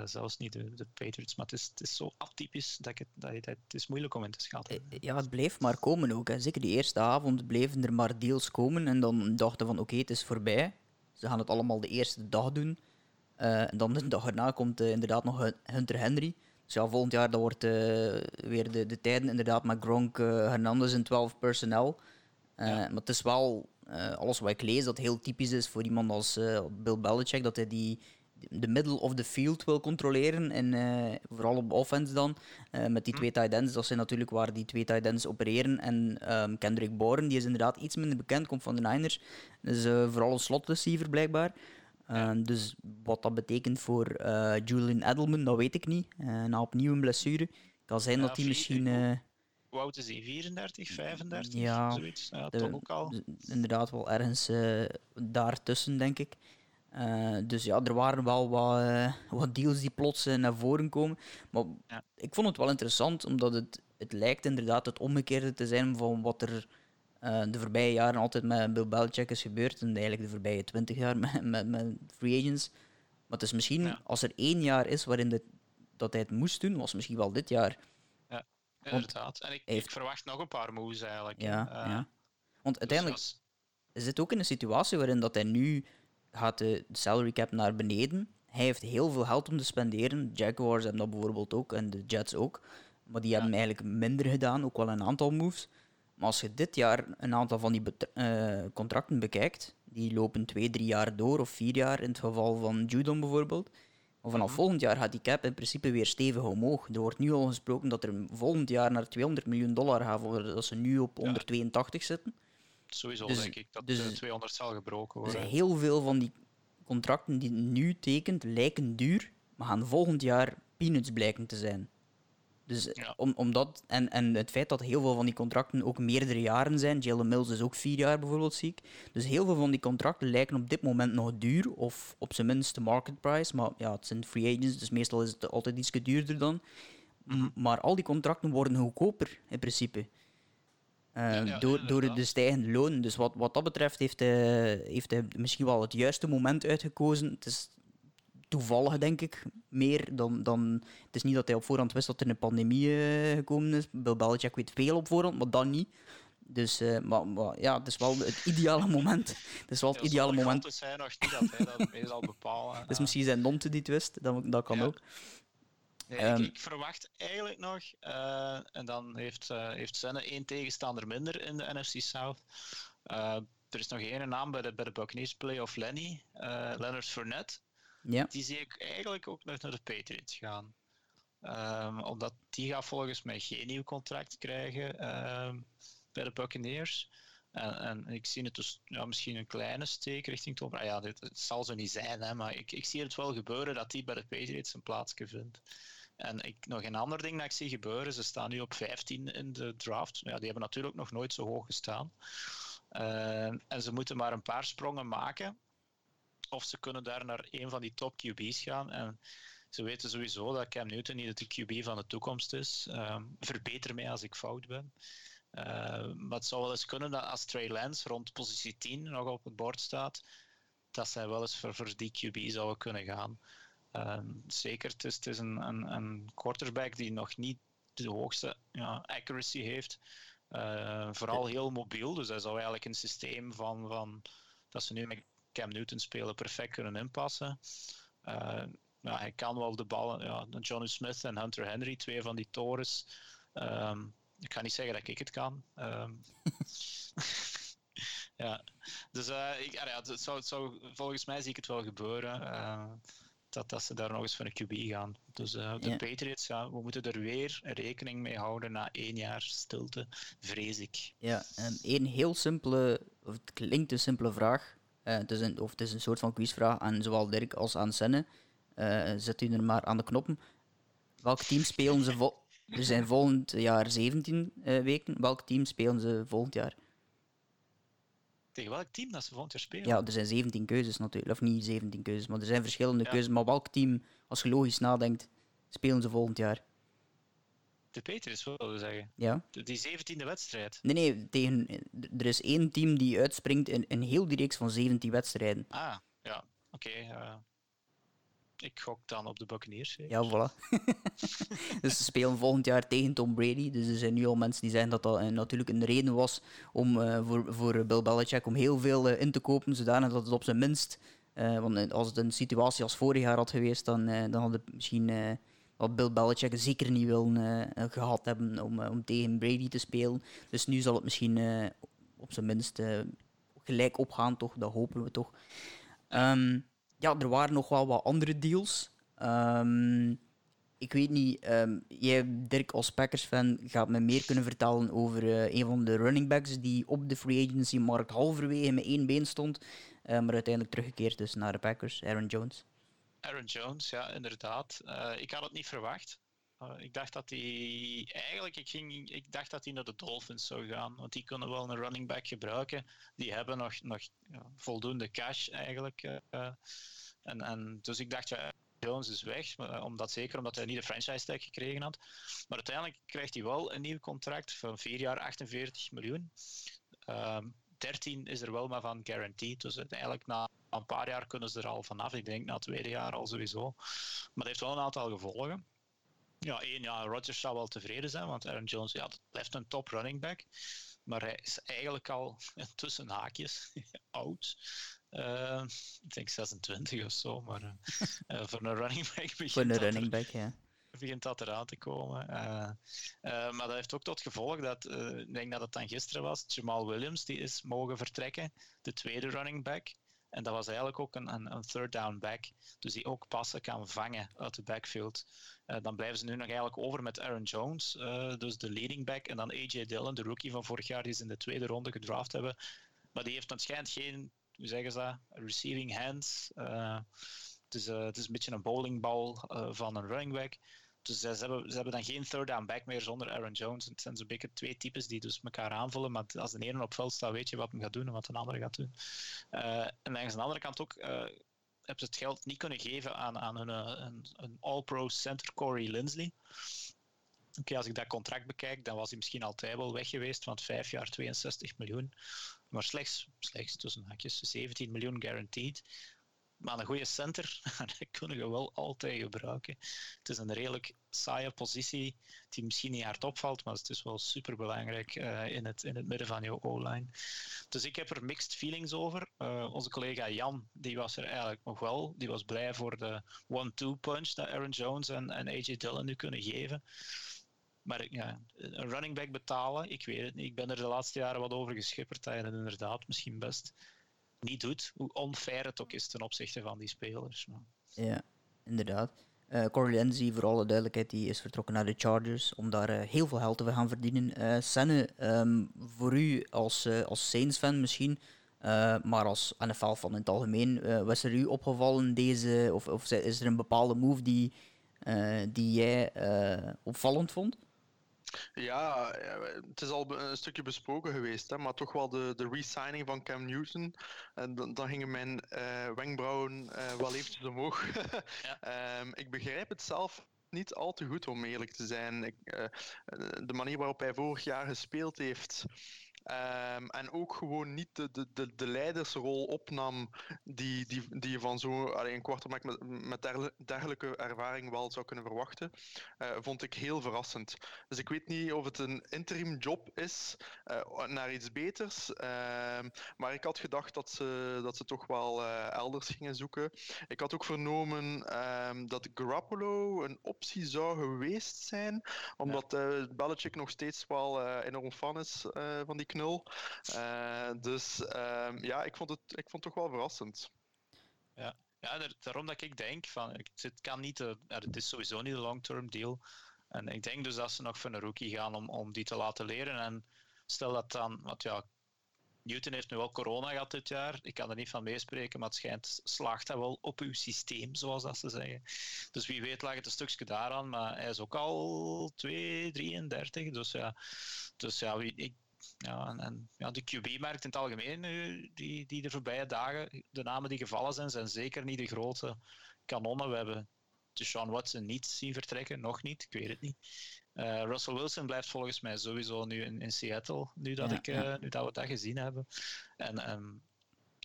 zelfs niet de, de, Patriots, maar het is, het is zo atypisch dat, ik het, dat, dat het is moeilijk om in te schatten. Ja, het bleef maar komen ook. Hè. Zeker die eerste avond bleven er maar deals komen en dan dachten van oké, het is voorbij. Ze gaan het allemaal de eerste dag doen. Uh, en dan de dag erna komt uh, inderdaad nog Hunter Henry. Dus ja, volgend jaar dat wordt uh, weer de, de tijden inderdaad met Gronk, Hernandez en 12 personnel. Ja. Maar het is wel alles wat ik lees dat heel typisch is voor iemand als Bill Belichick, dat hij die, de middle of the field wil controleren. En vooral op offense dan. met die hm. twee tight ends. Dat zijn natuurlijk waar die twee tight ends opereren. En um, Kendrick Bourne, die is inderdaad iets minder bekend, komt van de Niners. Dus vooral een slot receiver blijkbaar. Ehm, dus wat dat betekent voor uh, Julian Edelman, dat weet ik niet. Uh, na opnieuw een blessure. Kan zijn dat hij misschien. Uh, hoe oud is hij? 34, 35? Ja, zoiets. Ja, toch ook al. Inderdaad, wel ergens daartussen, denk ik. dus ja, er waren wel wat, wat deals die plots naar voren komen. Maar ik vond het wel interessant, omdat het, het lijkt inderdaad het omgekeerde te zijn van wat er uh, de voorbije jaren altijd met Bill Belichick is gebeurd. En eigenlijk de voorbije twintig jaar *laughs* met, met, met, free agents. Maar het is misschien, als er één jaar is waarin dat hij het moest doen, was misschien wel dit jaar. Ja, inderdaad. En ik, ik verwacht nog een paar moves eigenlijk. Ja, uh, ja. Want dus uiteindelijk is dit ook in een situatie waarin dat hij nu gaat de salary cap naar beneden. Hij heeft heel veel geld om te spenderen. Jaguars hebben dat bijvoorbeeld ook en de Jets ook. Maar die hebben eigenlijk minder gedaan, ook wel een aantal moves. Maar als je dit jaar een aantal van die uh, contracten bekijkt, die lopen twee, drie jaar door of vier jaar in het geval van Judon bijvoorbeeld. Maar vanaf mhm. volgend jaar gaat die cap in principe weer stevig omhoog. Er wordt nu al gesproken dat er volgend jaar naar 200 miljoen dollar gaat, dat ze nu op 182 zitten. Sowieso dus, denk ik dat dus, de 200 zal gebroken worden. Dus heel veel van die contracten die nu tekent lijken duur, maar gaan volgend jaar peanuts blijken te zijn. Dus om, omdat, en, en het feit dat heel veel van die contracten ook meerdere jaren zijn, Jalen Mills is ook vier jaar bijvoorbeeld ziek. Dus heel veel van die contracten lijken op dit moment nog duur, of op zijn minst de market price. Maar ja, het zijn free agents, dus meestal is het altijd iets duurder dan. Mhm. Maar al die contracten worden goedkoper in principe. Uh, door, door de stijgende lonen. Dus wat, wat dat betreft heeft hij, heeft hij misschien wel het juiste moment uitgekozen. Het is toevallig, denk ik, meer dan, dan... Het is niet dat hij op voorhand wist dat er een pandemie uh, gekomen is. Bill Belichick weet veel op voorhand, maar dan niet. Dus, uh, maar, maar, ja, het is wel het ideale moment. Het is wel het ideale moment. Het zijn nog niet dat hij dat meestal bepalen. Het is *laughs* misschien zijn nonte die twist, dat, dat kan ook. Nee, ik, ehm, ik, verwacht eigenlijk nog, uh, en dan heeft, uh, heeft Senne één tegenstander minder in de NFC South. Uh, er is nog één naam bij de, bij de Buccaneers play of Lenny, Leonard Fournette. Ja. Die zie ik eigenlijk ook nog naar de Patriots gaan. Um, omdat die gaat volgens mij geen nieuw contract krijgen um, bij de Buccaneers. En, en, ik zie het dus ja, misschien een kleine steek richting Tom. Ah ja, het zal zo niet zijn, hè, maar ik, ik zie het wel gebeuren dat die bij de Patriots een plaatsje vindt. En ik, nog een ander ding dat ik zie gebeuren, ze staan nu op 15 in de draft. Ja, die hebben natuurlijk nog nooit zo hoog gestaan. Uh, en ze moeten maar een paar sprongen maken of ze kunnen daar naar een van die top QB's gaan. En ze weten sowieso dat Cam Newton niet de QB van de toekomst is. Ehm, verbeter mij als ik fout ben. Uh, maar het zou wel eens kunnen dat als Trey Lance rond positie 10 nog op het bord staat, dat zij wel eens voor, voor die QB zouden kunnen gaan. Ehm, zeker, het is, het is een, een, een, quarterback die nog niet de hoogste ja, accuracy heeft. Uh, vooral heel mobiel, dus hij zou eigenlijk een systeem van, van dat ze nu met Cam Newton spelen perfect kunnen inpassen. Uh, ja, hij kan wel de ballen. Ja, Johnny Smith en Hunter Henry, twee van die torens. Um, ik ga niet zeggen dat ik het kan. Um, *laughs* ja, dus uh, ik, ja, het zou, het zou, volgens mij zie ik het wel gebeuren. Uh, dat, dat ze daar nog eens voor een QB gaan. Dus uh, de Patriots, ja, we moeten er weer rekening mee houden na één jaar stilte, vrees ik. Ja, en één heel simpele, of het klinkt een simpele vraag. Uh, het, is een, of het is een soort van quizvraag aan zowel Dirk als aan Senne. Uh, zet u er maar aan de knoppen. Welk team spelen ze vol Er zijn volgend jaar 17 uh, eh, weken. Welk team spelen ze volgend jaar? Tegen welk team dat ze volgend jaar spelen? Ja, er zijn 17 keuzes natuurlijk. Of niet 17 keuzes, maar er zijn verschillende keuzes. Maar welk team, als je logisch nadenkt, spelen ze volgend jaar? De Patriots wilde zeggen. Ja. Die 17e wedstrijd. Nee, nee, tegen, er is één team die uitspringt in, in heel die reeks van 17 wedstrijden. Ah, ja, oké. Okay, ik gok dan op de Buccaneers. Ja, voilà. *laughs* dus ze spelen volgend jaar tegen Tom Brady. Dus er zijn nu al mensen die zeggen dat dat uh, natuurlijk een reden was om, uh, voor, voor Bill Belichick om heel veel in te kopen, zodanig dat het op zijn minst... want als het een situatie als vorig jaar had geweest, dan, dan had het misschien wat Bill Belichick zeker niet wil uh, gehad hebben om, uh, om tegen Brady te spelen. Dus nu zal het misschien uh, op zijn minst gelijk opgaan, toch? Dat hopen we toch. Um, ja, er waren nog wel wat andere deals. Ehm, ik weet niet, um, jij, Dirk, als Packers-fan, gaat me meer kunnen vertellen over een van de running backs die op de free agency-markt halverwege met één been stond, maar uiteindelijk teruggekeerd is naar de Packers, Aaron Jones. Aaron Jones, ja, inderdaad. Uh, ik had het niet verwacht. ik dacht dat hij eigenlijk, ik, ging, ik dacht dat hij naar de Dolphins zou gaan, want die kunnen wel een running back gebruiken. Die hebben nog, nog voldoende cash eigenlijk. en, en, dus ik dacht, ja, Jones is weg, eh, omdat, zeker omdat hij niet de franchise tag gekregen had. Maar uiteindelijk krijgt hij wel een nieuw contract van 4 jaar 48 miljoen. Um, ehm, 13 is er wel maar van guaranteed. Dus uiteindelijk na een paar jaar kunnen ze er al vanaf. Ik denk na het tweede jaar al sowieso. Maar dat heeft wel een aantal gevolgen. Ja, één, ja, Rodgers zou wel tevreden zijn, want Aaron Jones ja, dat blijft een top running back. Maar hij is eigenlijk al *laughs* tussen haakjes *laughs* oud. Uh, ik denk 26 of zo, maar uh, voor een running back voor een running back, ja. Begint dat eraan te komen. Uh, maar dat heeft ook tot gevolg dat, ik denk dat het dan gisteren was, Jamal Williams die is mogen vertrekken, de tweede running back. En dat was eigenlijk ook een, een, third down back, dus die ook passen kan vangen uit de backfield. dan blijven ze nu nog eigenlijk over met Aaron Jones, dus de leading back, en dan AJ Dillon, de rookie van vorig jaar, die ze in de tweede ronde gedraft hebben. Maar die heeft waarschijnlijk geen hoe zeggen ze dat? Receiving hands. Het, is, het is een beetje een bowlingbal uh, van een running back. Dus ze, hebben, ze hebben dan geen third down back meer zonder Aaron Jones. Het zijn zo'n beetje twee types die dus elkaar aanvullen. Maar als de ene op veld staat, weet je wat hij gaat doen en wat de andere gaat doen. en langs de andere kant ook hebben ze het geld niet kunnen geven aan, aan hun, een, een all-pro center Corey Lindsley. Oké, als ik dat contract bekijk, dan was hij misschien altijd wel weg geweest, want vijf jaar 62 miljoen. Maar slechts, slechts tussen haakjes 17 miljoen guaranteed. Maar een goede center, *laughs* dat kunnen we wel altijd gebruiken. Het is een redelijk saaie positie die misschien niet hard opvalt, maar het is wel super belangrijk uh, in, het, in het midden van je O-line. Dus ik heb er mixed feelings over. Uh, onze collega Jan, die was er eigenlijk nog wel. Die was blij voor de one-two punch dat Aaron Jones en, en AJ Dillon nu kunnen geven. Maar ja, een running back betalen, ik weet het niet. Ik ben er de laatste jaren wat over geschipperd dat je inderdaad misschien best niet doet. Hoe onfair het ook is ten opzichte van die spelers. Ja, inderdaad. Uh, Corey voor alle duidelijkheid, die is vertrokken naar de Chargers om daar uh, heel veel geld te gaan verdienen. Uh, Senne, um, voor u als, als Saints-fan misschien, maar als NFL-fan in het algemeen, was er u opgevallen deze, of, of is er een bepaalde move die, die jij opvallend vond? Ja, het is al een stukje besproken geweest, hè, maar toch wel de, de re-signing van Cam Newton. En dan, dan gingen mijn uh, wenkbrauwen uh, wel eventjes omhoog. *laughs* ja. um, ik begrijp het zelf niet al te goed, om eerlijk te zijn. Ik, uh, de manier waarop hij vorig jaar gespeeld heeft. Um, en ook gewoon niet de, de, de, de leidersrol opnam die, die, die je van zo'n een quarterback met, met dergelijke ervaring wel zou kunnen verwachten, uh, vond ik heel verrassend. Dus ik weet niet of het een interim job is uh, naar iets beters, uh, maar ik had gedacht dat ze, dat ze toch wel uh, elders gingen zoeken. Ik had ook vernomen um, dat Garoppolo een optie zou geweest zijn, omdat ja. Belichick nog steeds wel enorm fan is van die dus uh, ja, ik vond, het, ik vond toch wel verrassend. Ja, ja daarom dat ik denk van, het kan niet, de, het is sowieso niet een long-term deal. En ik denk dus dat ze nog voor een rookie gaan om, om die te laten leren. En stel dat dan, want ja, Newton heeft nu wel corona gehad dit jaar. Ik kan er niet van meespreken, maar het schijnt slaagt hij wel op uw systeem, zoals dat ze zeggen. Dus wie weet lag het een stukje daaraan, maar hij is ook al 2, 33. Dus ja, dus ja ik, ja, en, en ja, de QB-markt in het algemeen, die, die de voorbije dagen, de namen die gevallen zijn, zijn zeker niet de grote kanonnen. We hebben Sean Watson niet zien vertrekken, nog niet, ik weet het niet. Uh, Russell Wilson blijft volgens mij sowieso nu in, in Seattle, nu dat, ik, uh, nu dat we dat gezien hebben. En um,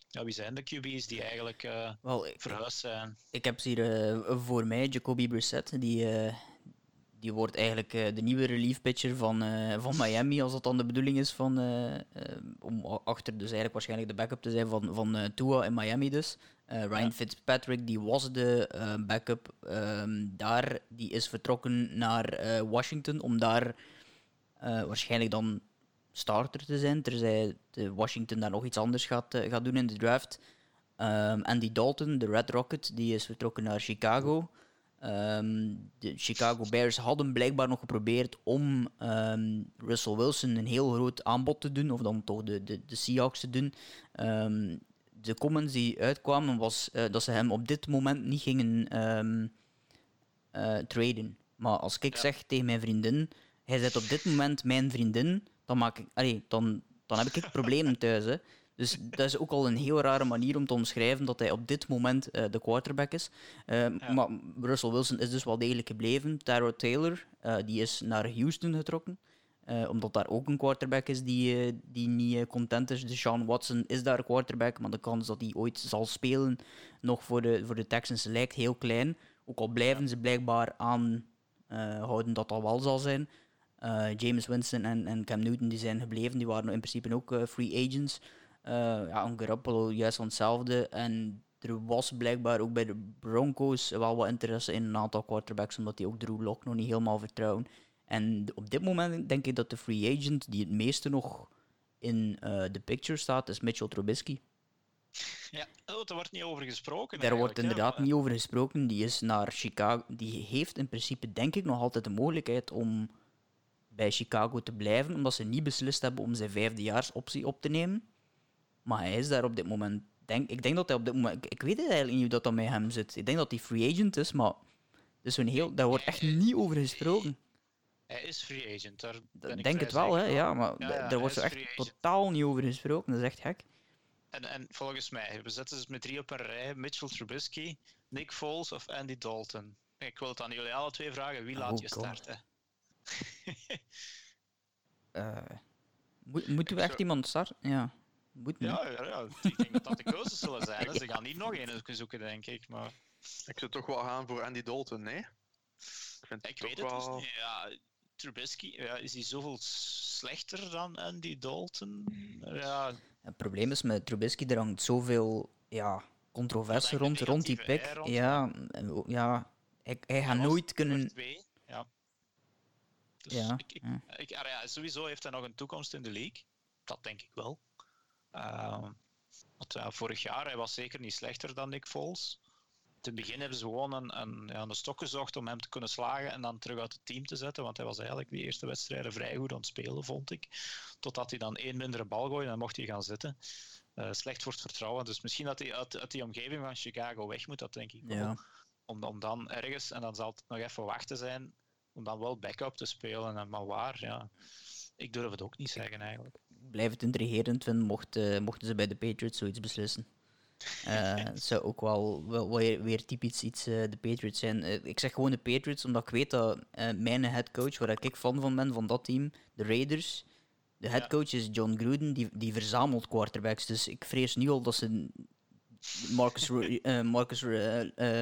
ja, wie zijn de QB's die eigenlijk uh, well, verhuisd zijn? Ik heb hier voor mij Jacoby Brissett, die, die wordt eigenlijk uh, de nieuwe relief pitcher van, uh, van Miami, als dat dan de bedoeling is van, uh, om achter dus eigenlijk waarschijnlijk de backup te zijn van, van Tua in Miami dus. Ryan ja. Fitzpatrick, die was de backup um, daar, die is vertrokken naar Washington om daar waarschijnlijk dan starter te zijn, terzij de Washington daar nog iets anders gaat, gaat doen in de draft. Um, Andy Dalton, de Red Rocket, die is vertrokken naar Chicago. Ehm, de Chicago Bears hadden blijkbaar nog geprobeerd om um, Russell Wilson een heel groot aanbod te doen, of dan toch de, de, de Seahawks te doen. de comments die uitkwamen was uh, dat ze hem op dit moment niet gingen uh, traden. Maar als ik ja. zeg tegen mijn vriendin, hij zit op dit moment mijn vriendin, dan, maak ik, allee, dan, dan heb ik problemen thuis. Hè. Dus dat is ook al een heel rare manier om te omschrijven dat hij op dit moment uh, de quarterback is. Uh, Maar Russell Wilson is dus wel degelijk gebleven. Tyrod Taylor uh, die is naar Houston getrokken. omdat daar ook een quarterback is die, die niet content is. Dus Sean Watson is daar quarterback, maar de kans dat hij ooit zal spelen nog voor de, voor de Texans lijkt heel klein. Ook al blijven ze blijkbaar aanhouden dat dat wel zal zijn. James Winston en, en Cam Newton die zijn gebleven, die waren in principe ook free agents. Uh, ja, een Garoppolo juist van hetzelfde. En er was blijkbaar ook bij de Broncos wel wat interesse in een aantal quarterbacks, omdat die ook Drew Lock nog niet helemaal vertrouwen. En op dit moment denk ik dat de free agent die het meeste nog in uh, de picture staat, is Mitchell Trubisky. Ja, oh, daar wordt niet over gesproken. Daar wordt inderdaad niet over gesproken. Die is naar Chicago. Die heeft in principe, denk ik, nog altijd de mogelijkheid om bij Chicago te blijven, omdat ze niet beslist hebben om zijn vijfdejaarsoptie op te nemen. Maar hij is daar op dit moment. Denk, ik denk dat hij op dit moment. Ik, ik weet het eigenlijk niet hoe dat, dat met hem zit. Ik denk dat hij free agent is, maar. Dus een heel, daar wordt echt niet over gesproken. Hij is free agent. Daar ben ik denk het wel, hè? Ja, maar ja, daar wordt er echt totaal niet over gesproken. Dat is echt gek. En, en volgens mij, we zetten ze met drie op een rij: Mitchell Trubisky, Nick Foles of Andy Dalton. Ik wil het aan jullie alle twee vragen: wie laat oh, je starten? uh, moeten we echt iemand starten? Ja. Moet ja, ja, ja, ik denk dat dat de keuzes zullen zijn. Ze gaan niet nog een zoeken, denk ik. Maar... Ik zou toch wel gaan voor Andy Dalton, nee? Ik, vind ik weet het wel... niet. Ja, Trubisky, ja, is hij zoveel slechter dan Andy Dalton? Ja. Het probleem is met Trubisky, er hangt zoveel ja, controverse rond, rond die pick. Ja, ja, hij, hij gaat nooit kunnen... Ja. Dus ja, ik, ik, ja. Ik, ja, sowieso heeft hij nog een toekomst in de league. Dat denk ik wel. Want, vorig jaar hij was zeker niet slechter dan Nick Foles. Het begin hebben ze gewoon een, een, ja, een stok gezocht om hem te kunnen slagen en dan terug uit het team te zetten. Want hij was eigenlijk die eerste wedstrijden vrij goed aan het spelen, vond ik. Totdat hij dan één mindere bal gooide en dan mocht hij gaan zitten. Uh, slecht voor het vertrouwen. Dus misschien dat hij uit, uit, die omgeving van Chicago weg moet, dat denk ik wel. Ja. Om, om dan ergens, en dan zal het nog even wachten zijn, om dan wel backup te spelen. En, maar waar, ja. Ik durf het ook niet zeggen eigenlijk blijf het intrigerend vinden mochten, mochten ze bij de Patriots zoiets beslissen. Uh, *laughs* het zou ook wel, wel weer, weer typisch iets uh, de Patriots zijn. Uh, ik zeg gewoon de Patriots, omdat ik weet dat mijn headcoach, waar ik fan van ben van dat team, de Raiders, de headcoach is John Gruden, die, die verzamelt quarterbacks. Dus ik vrees nu al dat ze Marcus, *laughs* Marcus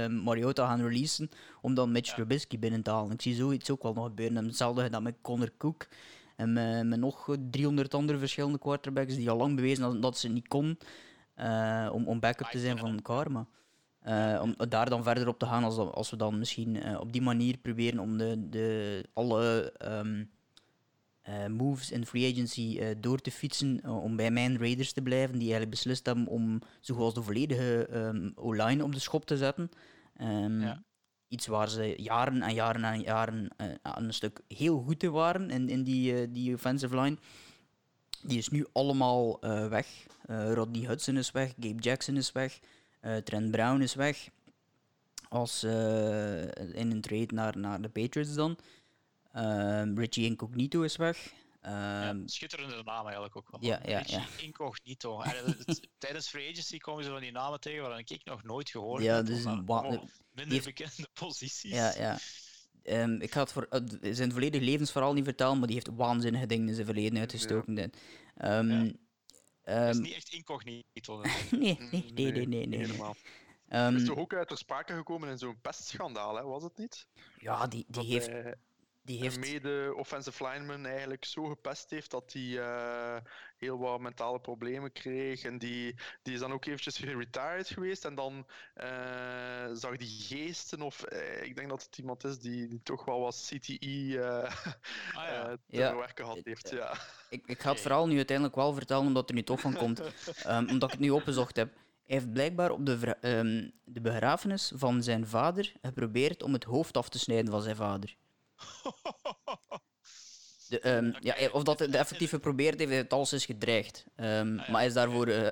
Mariota gaan releasen om dan Mitch Trubisky binnen te halen. Ik zie zoiets ook wel nog gebeuren. En hetzelfde gedaan met Connor Cook. En met, nog 300 andere verschillende quarterbacks die al lang bewezen dat, dat ze niet kon uh, om, om backup te zijn van Karma. Uh, om daar dan verder op te gaan als, als we dan misschien uh, op die manier proberen om de, de, alle um, moves in free agency door te fietsen om bij mijn Raiders te blijven, die eigenlijk beslist hebben om zoals de volledige um, O-line op de schop te zetten. Um, ja iets waar ze jaren en jaren en jaren uh, een stuk heel goed in waren in, in die, uh, die offensive line. Die is nu allemaal uh, weg. Rodney Hudson is weg, Gabe Jackson is weg, Trent Brown is weg. Als in een trade naar, naar de Patriots dan. Richie Incognito is weg. Ja, ehm, schitterende naam eigenlijk ook wel. Ja, ja, ja. Incognito. *laughs* tijdens free agency komen ze van die namen tegen waar ik nog nooit gehoord ja, heb. Dus een minder bekende posities. Ja, ja. Um, ik ga het voor uh, zijn volledige levensverhaal niet vertellen, maar die heeft waanzinnige dingen in zijn verleden uitgestoken. Ja. Um, ja. Um, is niet echt incognito. *laughs* nee, nee, nee, nee, nee. nee, nee. Um, is toch ook uit ter sprake gekomen in zo'n pestschandaal, hè? was het niet? Ja, die, die heeft die heeft... mede offensive lineman eigenlijk zo gepest heeft dat hij uh, heel wat mentale problemen kreeg. En die, die is dan ook eventjes retired geweest. En dan uh, zag die geesten, of uh, ik denk dat het iemand is die, die toch wel wat CTE ah, ja. *laughs* te ja. verwerken had heeft. Ja. Ik, ik ga het verhaal nu uiteindelijk wel vertellen, omdat er nu toch van komt. um, *laughs* omdat ik het nu opgezocht heb. Hij heeft blijkbaar op de, um, de begrafenis van zijn vader geprobeerd om het hoofd af te snijden van zijn vader. *laughs* De, um, ja, of dat de effectief geprobeerd heeft, het alles is gedreigd. Um, Maar hij is daarvoor uh,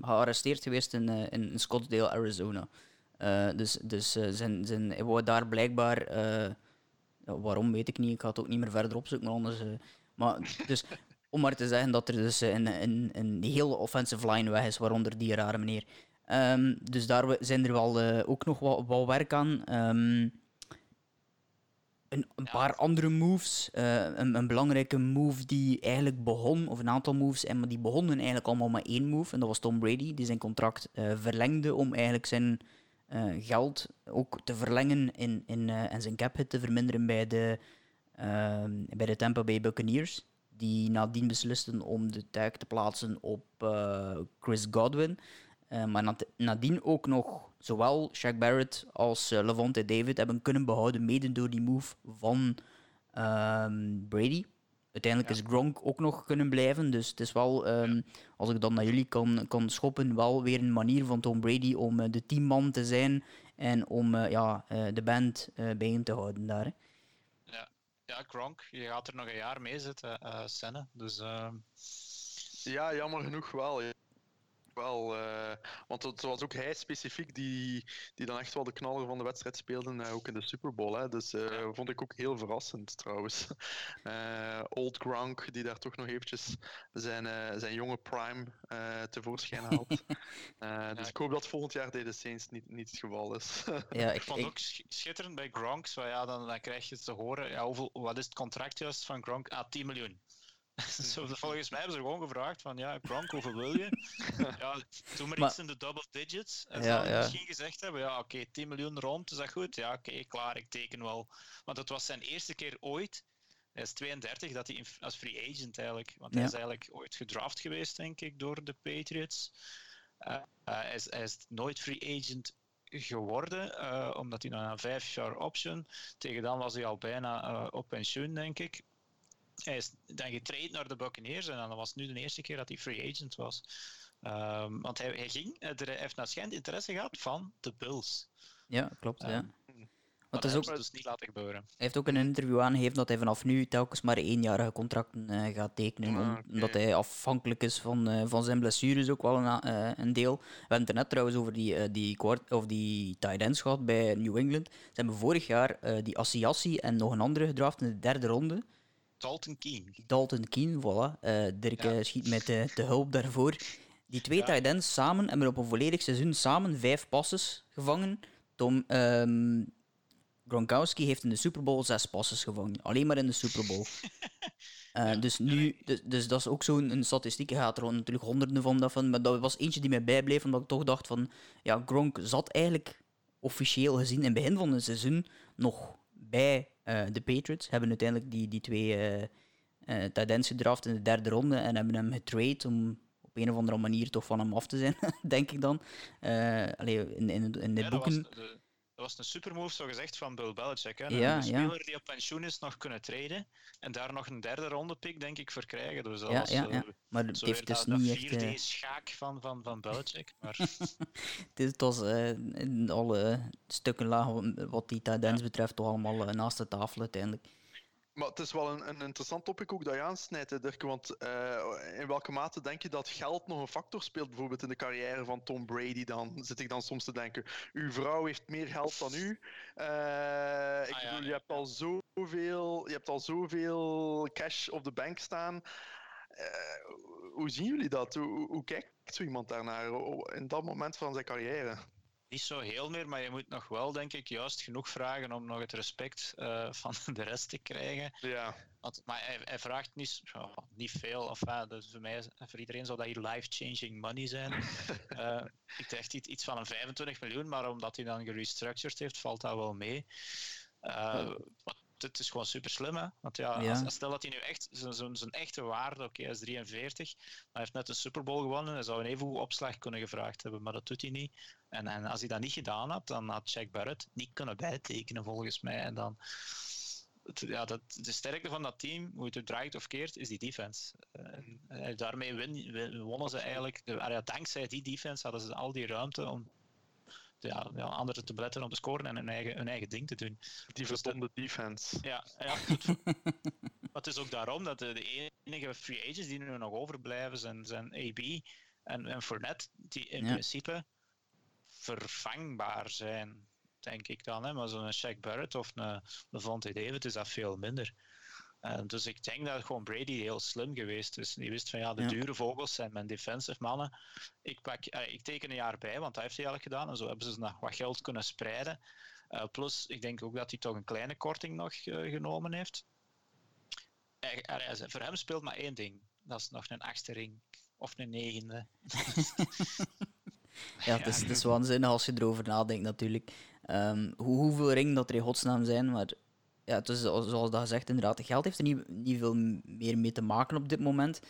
gearresteerd geweest in, uh, in Scottsdale, Arizona. Uh, dus dus zijn, zijn, hij wou daar blijkbaar. waarom weet ik niet, ik ga het ook niet meer verder opzoeken. Anders, maar dus *laughs* om maar te zeggen dat er dus een, een, een hele offensive line weg is, waaronder die rare meneer. Dus daar zijn er wel ook nog wat, wat werk aan. Een, een paar andere moves. Uh, een, een, belangrijke move die eigenlijk begon, of een aantal moves, en maar die begonnen eigenlijk allemaal met één move. En dat was Tom Brady, die zijn contract uh, verlengde om eigenlijk zijn geld ook te verlengen in, in, en zijn cap hit te verminderen bij de, ehm, bij de Tampa Bay Buccaneers die nadien beslisten om de tuig te plaatsen op Chris Godwin. Uh, maar nadien ook nog zowel Shaq Barrett als uh, Levante David hebben kunnen behouden, mede door die move van um, Brady. Uiteindelijk ja. is Gronk ook nog kunnen blijven. Dus het is wel, um, als ik dan naar jullie kan, kan schoppen, wel weer een manier van Tom Brady om uh, de teamman te zijn en om ja, de band bij hem te houden daar. Hè. Ja, Gronk, je gaat er nog een jaar mee zitten, uh, Senne. Dus, uh... Ja, jammer genoeg wel. Wel. Uh, want het was ook hij specifiek die, die dan echt wel de knaller van de wedstrijd speelde, uh, ook in de Super Bowl. Hè. Dus uh, vond ik ook heel verrassend trouwens. *laughs* Old Gronk, die daar toch nog eventjes zijn, zijn jonge prime tevoorschijn *laughs* haalt. dus ik hoop dat volgend jaar deze Saints niet, niet het geval is. *laughs* ja, ik, vond ik... ook schitterend bij Gronk. Zo, ja, dan, dan krijg je te horen, ja, hoeveel, wat is het contract juist van Gronk? Ah, 10 miljoen. *laughs* Zo, volgens mij hebben ze gewoon gevraagd van, ja, Gronk, hoeveel wil je? *laughs* ja, doe maar, iets in de double digits. En ja, ze ja. misschien gezegd hebben, ja, oké, okay, 10 miljoen rond, is dat goed? Ja, oké, okay, klaar, ik teken wel. Want het was zijn eerste keer ooit, hij is 32, dat hij als free agent eigenlijk, want hij is eigenlijk ooit gedraft geweest, denk ik, door de Patriots. Uh, uh, hij, is, hij, is, nooit free agent geworden, uh, omdat hij na een vijf jaar option, tegen dan was hij al bijna op pensioen, denk ik. Hij is dan getraind naar de Buccaneers en dan was het nu de eerste keer dat hij free agent was. Um, want hij, hij, ging, eh, hij heeft naar schijnt interesse gehad van de Bulls. Ja, klopt. Um, ja. Want dat is ook, dus niet laten gebeuren. Hij heeft ook een interview aangegeven dat hij vanaf nu telkens maar eenjarige contracten uh, gaat tekenen. Ah, okay. Omdat hij afhankelijk is van, uh, van zijn blessures, ook wel een, uh, een deel. We hebben het er net trouwens over die, die, kwart, of die tight ends gehad bij New England. Ze hebben vorig jaar die Asiassi en nog een andere gedraft in de derde ronde. Dalton Keen. Dalton Keen, voilà. Uh, Dirk ja. schiet met de, de, hulp daarvoor. Die twee ja. tight ends samen hebben op een volledig seizoen samen vijf passes gevangen. Tom um, Gronkowski heeft in de Super Bowl zes passes gevangen. Alleen maar in de Super Bowl. *laughs* Uh, dus, nu, dus, dus, dat is ook zo'n statistiek. Je gaat er natuurlijk honderden van dat van. Maar dat was eentje die mij bijbleef, omdat ik toch dacht van... Ja, Gronk zat eigenlijk officieel gezien in het begin van het seizoen nog bij uh, de Patriots hebben uiteindelijk die, die twee uh, uh, gedraft in de derde ronde en hebben hem getrade om op een of andere manier toch van hem af te zijn, *laughs* denk ik dan. allee, in, in, in de ja, boeken... Dat was een supermove, zo gezegd, van Bill Belichick. Hè? Ja, een speler die op pensioen is nog kunnen traden. En daar nog een derde ronde pick, denk ik, voor krijgen. Dus dat ja, was ja, ja. Maar het heeft dus dat, niet echt... Uh... schaak van, van, van Belichick. Maar... *laughs* het was uh, in alle stukken laag wat die tendens betreft toch allemaal uh, naast de tafel uiteindelijk. Maar het is wel een, een interessant topic ook dat je aansnijdt, Dirk. Want uh, in welke mate denk je dat geld nog een factor speelt, bijvoorbeeld in de carrière van Tom Brady? Dan zit ik dan soms te denken, uw vrouw heeft meer geld dan u. Uh, ik ah, bedoel, ja, je hebt al zoveel, je hebt al zoveel cash op de bank staan. Uh, hoe zien jullie dat? Hoe, hoe kijkt zo iemand daarnaar in dat moment van zijn carrière? Niet zo heel meer, maar je moet nog wel, denk ik, juist genoeg vragen om nog het respect uh, van *laughs* de rest te krijgen. Ja. Want, maar hij, hij vraagt niet, oh, niet veel. Of, uh, dus voor, mij, voor iedereen zou dat hier life-changing money zijn. uh, *laughs* ik dacht iets, iets van een 25 miljoen, maar omdat hij dan gerestructured heeft, valt dat wel mee. Uh, het is gewoon super slim, hè? Want ja, ja. Als, stel dat hij nu echt zijn echte waarde, oké, okay, hij is 43, maar hij heeft net de Super Bowl gewonnen, hij zou een even opslag kunnen gevraagd hebben, maar dat doet hij niet. En, en als hij dat niet gedaan had, dan had Jack Barrett niet kunnen bijtekenen, volgens mij. En dan ja, dat, de sterkte van dat team, hoe het er draait of keert, is die defense. En daarmee win, wonnen ze eigenlijk, ja, dankzij die defense hadden ze al die ruimte om ja, ja, anderen te beletten om te scoren en hun eigen, hun eigen ding te doen. Die dus verbonden defense. Ja, ja *laughs* het, is ook daarom dat de, de, enige free agents die nu nog overblijven zijn, zijn AB en, en Fournette, die in principe vervangbaar zijn, denk ik dan. Hè? Maar zo'n Shaq Barrett of een Levante David is dat veel minder. Uh, dus ik denk dat gewoon Brady heel slim geweest is. Die wist van ja, de dure vogels zijn mijn defensive mannen. Ik, pak, uh, ik teken een jaar bij, want hij heeft hij al gedaan. En zo hebben ze nog wat geld kunnen spreiden. Uh, plus, ik denk ook dat hij toch een kleine korting nog genomen heeft. voor hem speelt maar één ding. Dat is nog een achtste ring. Of een negende. *laughs* ja, het is, het is waanzinnig als je erover nadenkt natuurlijk. Um, hoe, hoeveel ringen dat er in godsnaam zijn, maar ja, het is, zoals dat gezegd, inderdaad, de geld heeft er niet, niet veel meer mee te maken op dit moment.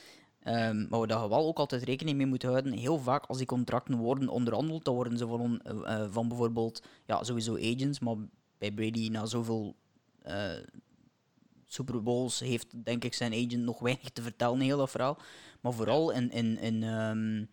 Um, maar daar we wel ook altijd rekening mee moeten houden, heel vaak als die contracten worden onderhandeld, dan worden ze van, uh, van bijvoorbeeld, ja, sowieso agents, maar bij Brady na zoveel uh, Super Bowls heeft, denk ik, zijn agent nog weinig te vertellen, heel dat verhaal. Maar vooral in, in, in um,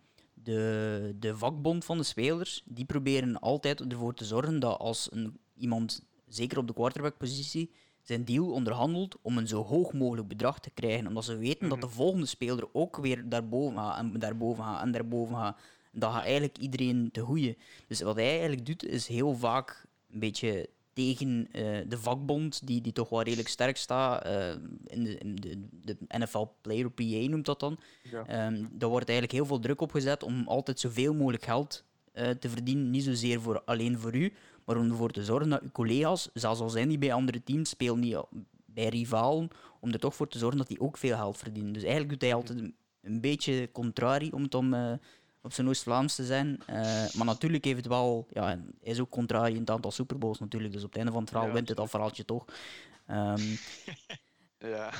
de, de vakbond van de spelers, die proberen altijd ervoor te zorgen dat als een, iemand zeker op de quarterback-positie, zijn deal onderhandeld om een zo hoog mogelijk bedrag te krijgen. Omdat ze weten dat de mhm. volgende speler ook weer daarboven gaat en daarboven gaat en daarboven gaat. Dat gaat eigenlijk iedereen te goeie. Dus wat hij eigenlijk doet, is heel vaak een beetje tegen uh, de vakbond, die, die toch wel redelijk sterk staat. Uh, in, de, in de, de, NFL Player PA noemt dat dan. Ja. Um, daar wordt eigenlijk heel veel druk op gezet om altijd zoveel mogelijk geld uh, te verdienen. Niet zozeer voor, alleen voor u, maar om ervoor te zorgen dat uw collega's, zelfs al zijn die bij andere teams, spelen niet bij rivalen, om er toch voor te zorgen dat die ook veel geld verdienen. Dus eigenlijk doet hij altijd een, beetje contrari om het om op zijn Oost-Vlaams te zijn. Uh, maar natuurlijk heeft het wel, ja, hij is ook contrari in het aantal Superbowls natuurlijk. Dus op het einde van het verhaal wint het al verhaaltje toch. Um, *laughs* ja.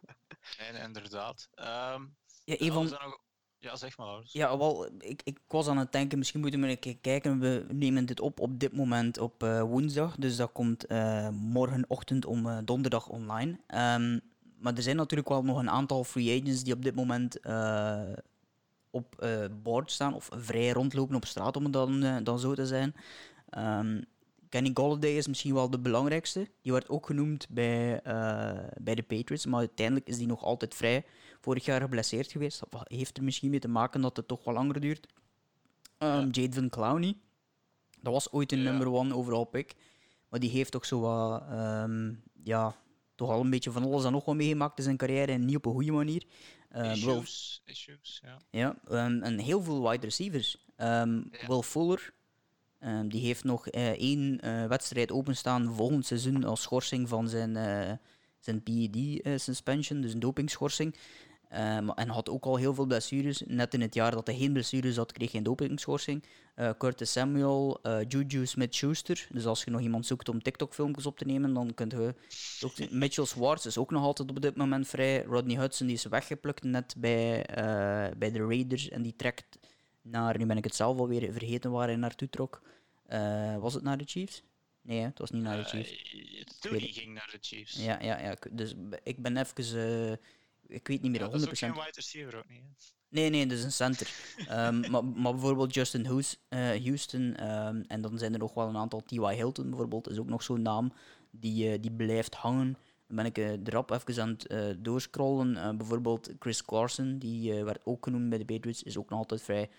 *laughs* en inderdaad. Um, ja, een van, ja, zeg maar. Ja, wel, ik, ik was aan het denken, misschien moeten we een keer kijken. We nemen dit op op dit moment op uh, woensdag. Dus dat komt uh, morgenochtend om uh, donderdag online. Um, maar er zijn natuurlijk wel nog een aantal free agents die op dit moment op board staan. Of vrij rondlopen op straat, om het dan, dan zo te zijn. Um, Kenny Golladay is misschien wel de belangrijkste. Die werd ook genoemd bij, bij de Patriots. Maar uiteindelijk is die nog altijd vrij vorig jaar geblesseerd geweest. Dat heeft er misschien mee te maken dat het toch wel langer duurt. Um, Jade Van Clowney. Dat was ooit een number one overall pick. Maar die heeft toch zo wat... Um, ja, toch al een beetje van alles en nog wat meegemaakt in zijn carrière. En niet op een goede manier. Um, issues, issues, ja. Ja, en heel veel wide receivers. Will Fuller... die heeft nog uh, één uh, wedstrijd openstaan volgend seizoen als schorsing van zijn, zijn PED-suspension, dus een dopingschorsing. Um, en had ook al heel veel blessures. Net in het jaar dat hij geen blessures had, kreeg hij een dopingschorsing. Uh, Curtis Samuel, uh, Juju Smith-Schuster. Dus als je nog iemand zoekt om TikTok-filmpjes op te nemen, dan kunt je... Ook, Mitchell Swartz is ook nog altijd op dit moment vrij. Rodney Hudson die is weggeplukt net bij, uh, bij de Raiders. En die trekt naar... Nu ben ik het zelf alweer vergeten waar hij naartoe trok. was het naar de Chiefs? Nee, het was niet naar de Chiefs. toen ging naar de Chiefs. Ja, ja, ja. Dus ik ben even ik weet niet meer ja, 100%. Dat is ook geen wide receiver ook niet. Nee, nee, dat is een center. um, *laughs* maar, maar, bijvoorbeeld Justin uh, Houston, um, en dan zijn er nog wel een aantal. T.Y. Hilton bijvoorbeeld, is ook nog zo'n naam die, uh, die blijft hangen. Dan ben ik uh, erop even aan het doorscrollen. bijvoorbeeld Chris Carson, die werd ook genoemd bij de Patriots, is ook nog altijd vrij.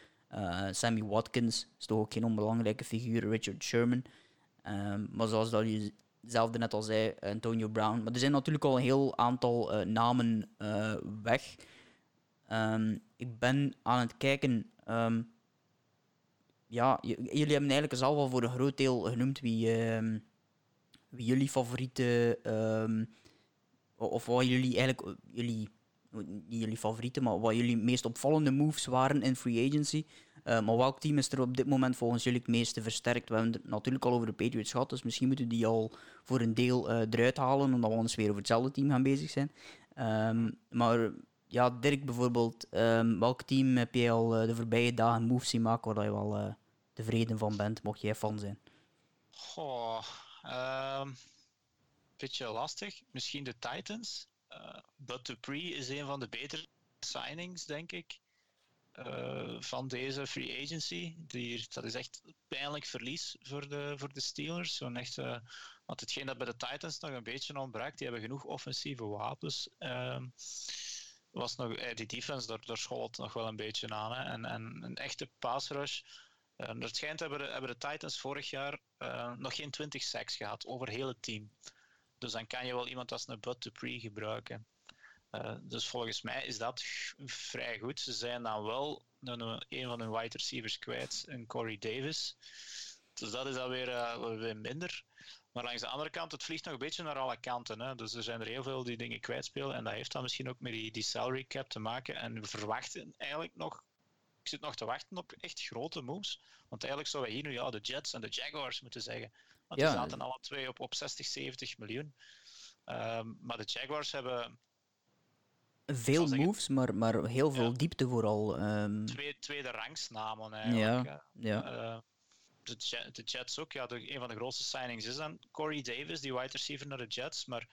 Sammy Watkins is toch ook geen onbelangrijke figuur. Richard Sherman. Um, maar zoals dat je Hetzelfde net al zei, Antonio Brown. Maar er zijn natuurlijk al een heel aantal uh, namen uh, weg. Um, ik ben aan het kijken. Um, ja, jullie hebben eigenlijk zelf al voor een groot deel genoemd wie, um, wie jullie favoriete. of wat jullie eigenlijk. Jullie, niet jullie favorieten, maar wat jullie meest opvallende moves waren in free agency. Uh, maar welk team is er op dit moment volgens jullie het meeste versterkt? We hebben het natuurlijk al over de Patriots gehad, dus misschien moeten die al voor een deel uh, eruit halen, omdat we ons weer over hetzelfde team gaan bezig zijn. Um, maar ja, Dirk bijvoorbeeld, um, welk team heb jij al uh, de voorbije dagen moves zien maken waar je wel tevreden van bent, mocht jij fan zijn? Goh, um, beetje lastig. Misschien de Titans. Uh, Bud Dupree is een van de betere signings, denk ik. Uh, van deze free agency. Die, dat is echt pijnlijk verlies voor de, voor de Steelers. Echt, want hetgeen dat bij de Titans nog een beetje ontbrak, die hebben genoeg offensieve wapens. Uh, was nog, eh, die defense, daar, daar school nog wel een beetje aan. Hè. En, en een echte pass rush. Uh, het schijnt hebben de, hebben de Titans vorig jaar nog geen 20 sacks gehad over heel het team. Dus dan kan je wel iemand als een Bud Dupree gebruiken. Uh, dus volgens mij is dat vrij goed. Ze zijn dan wel een, een van hun wide receivers kwijt, een Corey Davis. Dus dat is dan weer, uh, weer minder. Maar langs de andere kant, het vliegt nog een beetje naar alle kanten. Hè. Dus er zijn er heel veel die dingen kwijtspelen. En dat heeft dan misschien ook met die, die salary cap te maken. En we verwachten eigenlijk nog ik zit nog te wachten op echt grote moves. Want eigenlijk zouden we hier nu ja, de Jets en de Jaguars moeten zeggen. Want die zaten alle twee op, op 60, 70 miljoen. Um, maar de Jaguars hebben. Veel moves, maar, maar heel veel diepte vooral. Um... Twee, tweede rangsnamen eigenlijk. Ja, ja. Uh, de, de, Jets ook. Ja, de, een van de grootste signings is dan Corey Davis, die wide receiver naar de Jets. Maar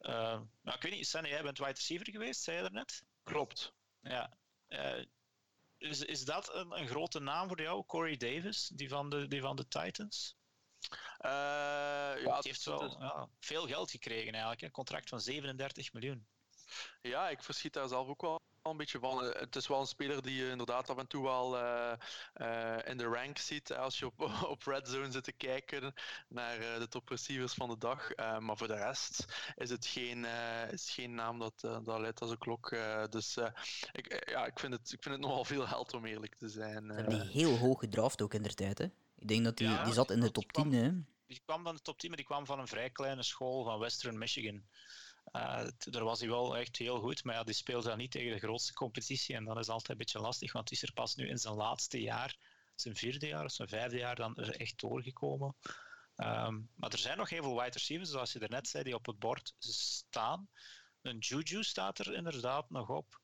uh, nou, ik weet niet, Sanne, jij bent wide receiver geweest, zei je er net? Klopt. Ja. Uh, is, is dat een, een, grote naam voor jou, Corey Davis, die van de, die van de Titans? Uh, ja, heeft wel ja, veel geld gekregen eigenlijk, een contract van 37 miljoen. Ja, ik verschiet daar zelf ook wel een beetje van. Eh, het is wel een speler die je inderdaad af en toe wel uh, uh, in de rank ziet als je op, *laughs* op Red Zone zit te kijken naar uh, de top receivers van de dag. maar voor de rest is het geen, is geen naam dat, dat leidt als een klok. dus ik, ja, ik, vind het, ik vind het nogal veel geld om eerlijk te zijn. Ze hebben die heel hoog gedraft ook in der tijd. Hè? Ik denk dat die, ja, die zat in de top 10. Hè? Die kwam van de top 10, maar die kwam van een vrij kleine school van Western Michigan. Uh, daar was hij wel echt heel goed, maar ja, die speelde dan niet tegen de grootste competitie. En dat is altijd een beetje lastig, want hij is er pas nu in zijn laatste jaar, zijn vierde jaar of zijn vijfde jaar, dan er echt doorgekomen. Um, maar er zijn nog heel veel wide receivers, zoals je net zei, die op het bord staan. Een Juju staat er inderdaad nog op.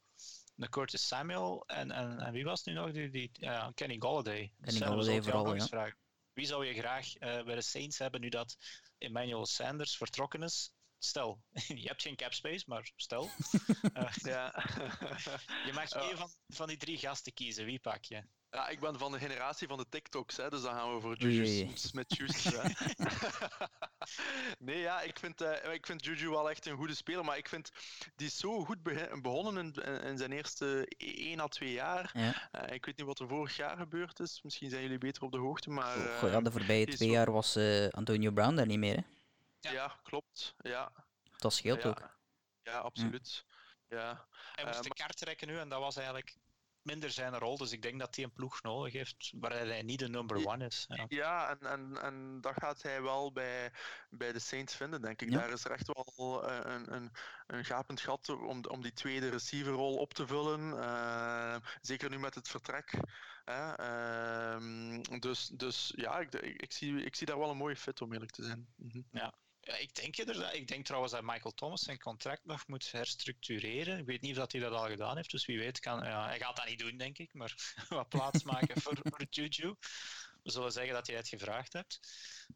Een Curtis Samuel en, en, en wie was nu nog? Die, die, uh, Kenny Galladay. Kenny Galladay vooral, ja. Wie zou je graag uh, bij de Saints hebben nu dat Emmanuel Sanders vertrokken is? Stel, *laughs* je hebt geen cap space, maar stel. uh, *laughs* ja. *laughs* je mag één van, van die drie gasten kiezen. Wie pak je? Ja, ik ben van de generatie van de TikToks, hè, dus dan gaan we voor Juju Smith-Schuster. nee, ja, ik vind, uh, ik vind Juju wel echt een goede speler, maar ik vind die is zo goed begonnen in, in, zijn eerste 1 à 2 jaar. Ja. Uh, ik weet niet wat er vorig jaar gebeurd is, misschien zijn jullie beter op de hoogte, maar... Uh, Goh, ja, de voorbije twee jaar was Antonio Brown daar niet meer, hè? Ja, klopt. Ja. Dat scheelt ook. Ja, absoluut. Ja. Hij moest uh, de kaart trekken nu en dat was eigenlijk minder zijn rol. Dus ik denk dat hij een ploeg nodig heeft waar hij niet de number one is. Ja, ja en, en, en dat gaat hij wel bij, bij de Saints vinden, denk ik. Daar is er echt wel eh, een, een, een gapend gat om, om die tweede receiverrol op te vullen. Uh, zeker nu met het vertrek. Uh, dus, dus ja, ik, ik, ik, zie, ik zie daar wel een mooie fit om eerlijk te zijn. Mm -hmm. Ja, ja, ik denk inderdaad. Ik denk trouwens dat Michael Thomas zijn contract nog moet herstructureren. Ik weet niet of hij dat al gedaan heeft, dus wie weet kan... Ja, hij gaat dat niet doen, denk ik, maar *laughs* wat plaats maken voor, *laughs* voor Juju. We zullen zeggen dat je het gevraagd hebt.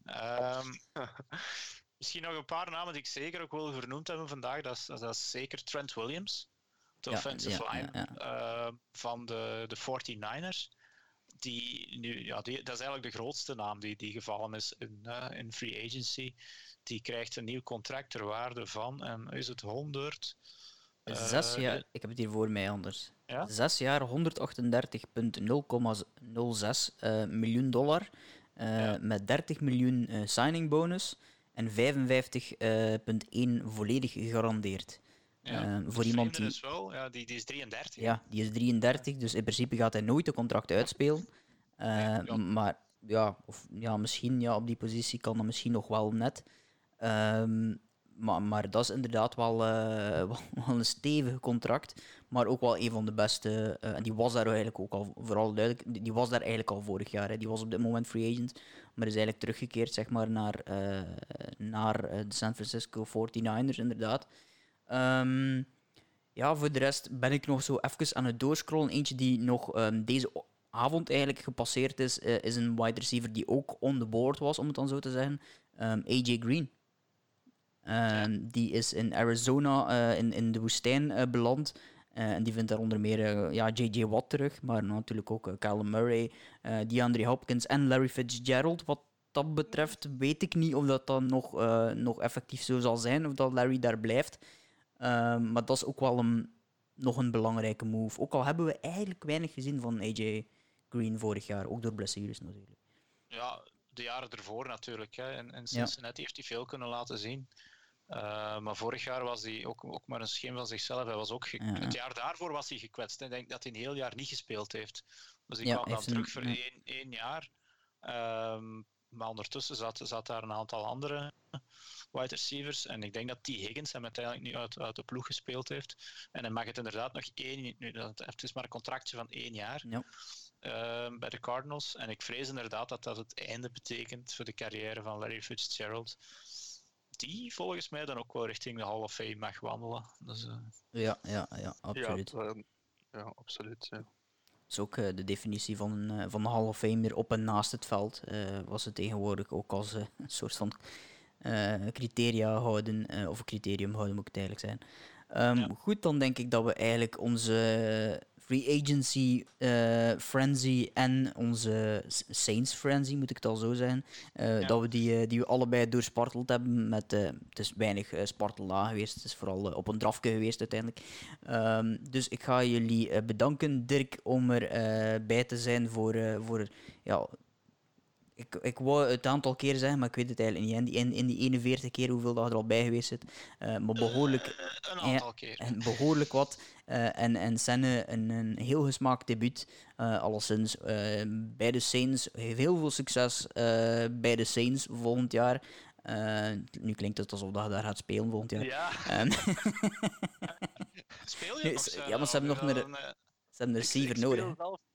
Um, misschien nog een paar namen die ik zeker ook wil vernoemd hebben vandaag. Dat is, dat is zeker Trent Williams, de ja, offensive line uh, van de, de 49ers die nu, ja, die, dat is eigenlijk de grootste naam die, die gevallen is in, uh, in free agency die krijgt een nieuw contract ter waarde van, en is het 100? Zes uh, jaar, ik heb het hier voor mij anders. Ja? Zes jaar 138,0,06 uh, miljoen dollar. Uh, ja. Met 30 miljoen signing bonus en 55,1 volledig gegarandeerd. Ja, voor iemand die... Is wel, ja, die, die is 33. Ja, die is 33, dus in principe gaat hij nooit een contract uitspelen. Maar ja, of, ja, misschien ja, op die positie kan dat misschien nog wel net. Um, maar, maar dat is inderdaad wel, *laughs* uh, wel een stevig contract. Maar ook wel een van de beste. Uh, en die was daar eigenlijk ook al, vooral duidelijk, die was daar eigenlijk al vorig jaar. Hè. Die was op dit moment free agent. Maar is eigenlijk teruggekeerd zeg maar, naar, uh, naar de San Francisco 49ers, inderdaad. Um, ja, voor de rest ben ik nog zo even aan het doorscrollen. Eentje die nog um, deze avond eigenlijk gepasseerd is, is een wide receiver die ook on the board was, om het dan zo te zeggen. AJ Green. Ehm, die is in Arizona in, in de woestijn beland. en die vindt daar onder meer ja, J.J. Watt terug, maar natuurlijk ook Callum Murray, DeAndre Hopkins en Larry Fitzgerald. Wat dat betreft weet ik niet of dat dan nog, nog effectief zo zal zijn, of dat Larry daar blijft. Ehm, maar dat is ook wel een, nog een belangrijke move. Ook al hebben we eigenlijk weinig gezien van AJ Green vorig jaar, ook door blessures natuurlijk. Ja, de jaren ervoor natuurlijk. Hè. En, en Cincinnati heeft hij veel kunnen laten zien. Uh, maar vorig jaar was hij ook, ook maar een schim van zichzelf. Hij was ook Het jaar daarvoor was hij gekwetst. Ik denk dat hij een heel jaar niet gespeeld heeft. Dus hij kwam dan terug voor één, één jaar. Um, maar ondertussen zat, zat daar een aantal andere wide receivers. En ik denk dat T. Higgins hem uiteindelijk nu uit, uit de ploeg gespeeld heeft. En hij mag het inderdaad nog één... Nu, het is maar een contractje van één jaar. Ja. Ehm, bij de Cardinals. En ik vrees inderdaad dat dat het einde betekent voor de carrière van Larry Fitzgerald. Die volgens mij dan ook wel richting de Hall of Fame mag wandelen. Dus, uh... Ja, ja, ja, absoluut. Ja, ja absoluut. Ja. Dat is ook uh, de definitie van een, uh, van de Hall of Fame op en naast het veld. was het tegenwoordig ook als een soort van criteria houden, of een criterium houden moet het eigenlijk zijn. Um, ja. Goed, dan denk ik dat we eigenlijk onze free agency uh, frenzy en onze Saints frenzy, moet ik het al zo zijn. Uh, Dat we die, uh, die we allebei doorsparteld hebben. Met, het is weinig spartel na geweest. Het is vooral op een drafje geweest uiteindelijk. Um, dus ik ga jullie bedanken, Dirk, om er bij te zijn voor, voor ja, ik, ik wou het aantal keer zeggen, maar ik weet het eigenlijk niet. In die, in, die 41 keer hoeveel dat er al bij geweest zit. Uh, maar behoorlijk. Uh, een aantal keer. En behoorlijk wat. Uh, en, en Senne een, een heel gesmaakt debuut. alleszins bij de Saints. Heel veel succes bij de Saints volgend jaar. nu klinkt het alsof dat daar gaat spelen volgend jaar. Ja. *laughs* Speel je *laughs* nog? Ja, maar ze hebben nog een, ze hebben een receiver nodig. Ik speel zelf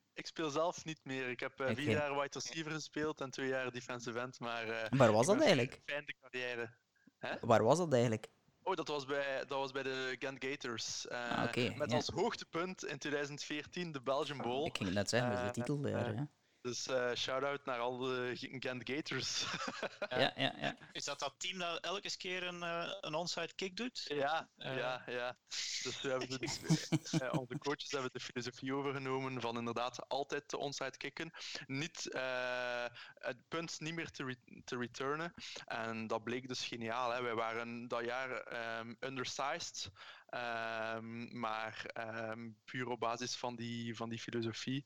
niet meer. Ik heb uh, vier jaar wide receiver gespeeld en twee jaar defensive end. Maar, uh, Waar was dat eigenlijk? Fijne carrière. Hè? Waar was dat eigenlijk? Oh, dat was bij, dat was bij de Ghent Gators. Uh, ah, okay, met ja. als hoogtepunt in 2014 de Belgian Bowl. Ik ging het net zeggen, dat is de titel daar. Dus uh, shout-out naar al de Gent Gators. ja, ja, ja. *laughs* Is dat dat team dat elke keer een, uh, een onside kick doet? Ja, uh. ja, ja. Dus we hebben de, *laughs* onze coaches hebben de filosofie overgenomen van inderdaad altijd te onside kicken. Niet, het punt niet meer te, re te returnen. En dat bleek dus geniaal. Hè. Wij waren dat jaar um, undersized. Um, maar um, puur op basis van die, van die filosofie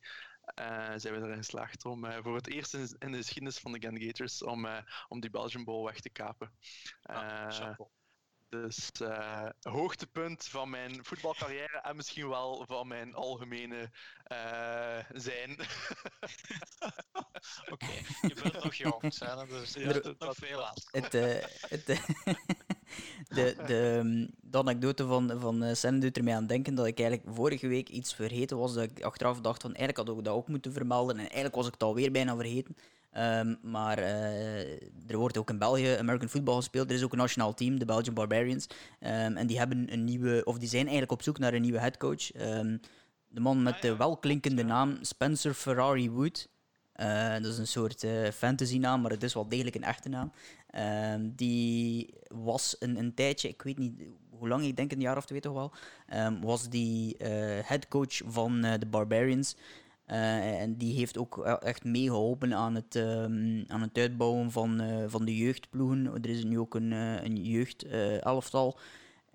zijn we erin geslaagd om uh, voor het eerst in, in, de geschiedenis van de Gun Gators om, uh, om die Belgian Bowl weg te kapen. Ah, dus hoogtepunt van mijn voetbalcarrière en misschien wel van mijn algemene zijn. *laughs* Oké, okay. je bent nog jong, zijn dus je hebt nog veel aan. Het, het, *laughs* de, de, mm, de anekdote van, van uh, Sam doet ermee aan denken dat ik eigenlijk vorige week iets vergeten was. Dat ik achteraf dacht van eigenlijk had ik dat ook moeten vermelden. En eigenlijk was ik het alweer bijna vergeten. Um, maar uh, er wordt ook in België American football gespeeld. Er is ook een nationaal team, de Belgian Barbarians. Um, en die hebben een nieuwe, of die zijn eigenlijk op zoek naar een nieuwe headcoach. Um, de man met de welklinkende naam Spencer Ferrari Wood. Uh, dat is een soort uh, fantasy naam, maar het is wel degelijk een echte naam. Um, die was een, een tijdje, ik weet niet hoe lang, ik denk een jaar of twee toch wel, um, was die uh, headcoach van de Barbarians. en die heeft ook echt meegeholpen aan het, um, aan het uitbouwen van, van de jeugdploegen. Er is nu ook een, een jeugd-elftal.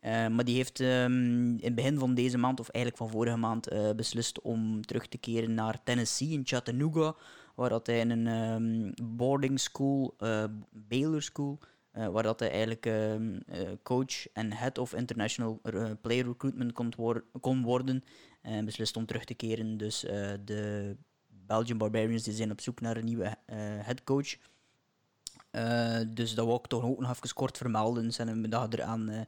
maar die heeft in het begin van deze maand, of eigenlijk van vorige maand, beslist om terug te keren naar Tennessee in Chattanooga waar dat hij in een um, boarding school, uh, Baylor School, uh, waar dat hij eigenlijk um, uh, coach en head of international player recruitment kon, wor kon worden. En beslist om terug te keren. Dus de Belgian Barbarians die zijn op zoek naar een nieuwe head coach. dus dat wou ik toch ook nog even kort vermelden. Zijn we dat eraan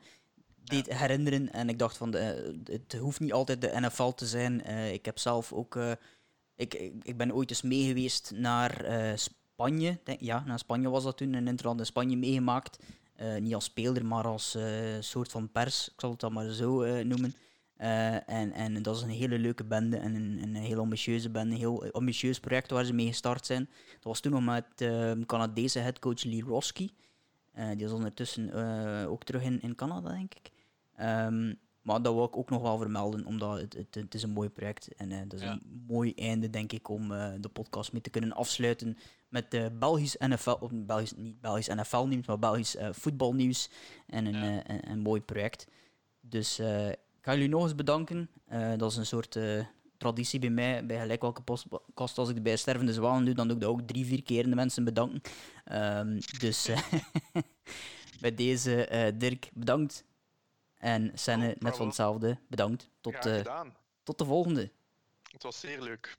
deed herinneren. En ik dacht van, de, het hoeft niet altijd de NFL te zijn. ik heb zelf ook ik, ik, ben ooit eens meegeweest naar uh, Spanje. Ja, naar Spanje was dat toen. Een interland in Spanje meegemaakt. Uh, niet als speler, maar als uh, soort van pers. Ik zal het dan maar zo noemen. en, en dat is een hele leuke bende en een, een heel ambitieuze bende. Een heel ambitieus project waar ze mee gestart zijn. Dat was toen nog met de Canadese headcoach Lee Roski. die is ondertussen ook terug in, in Canada, denk ik. Um, maar dat wil ik ook nog wel vermelden, omdat het, het, het is een mooi project. En uh, dat is een mooi einde, denk ik, om uh, de podcast mee te kunnen afsluiten met uh, Belgisch NFL, of Belgisch, niet Belgisch NFL-nieuws, maar Belgisch voetbalnieuws. En een, ja. een, een, mooi project. Dus ik ga jullie nog eens bedanken. dat is een soort traditie bij mij, bij gelijk welke podcast, als ik bij Stervende Zwaan doe, dan doe ik dat ook drie, vier keer de mensen bedanken. Um, dus *laughs* bij deze, Dirk, bedankt. En Senne, net van hetzelfde. Bedankt. Tot, uh, tot de volgende. Het was zeer leuk.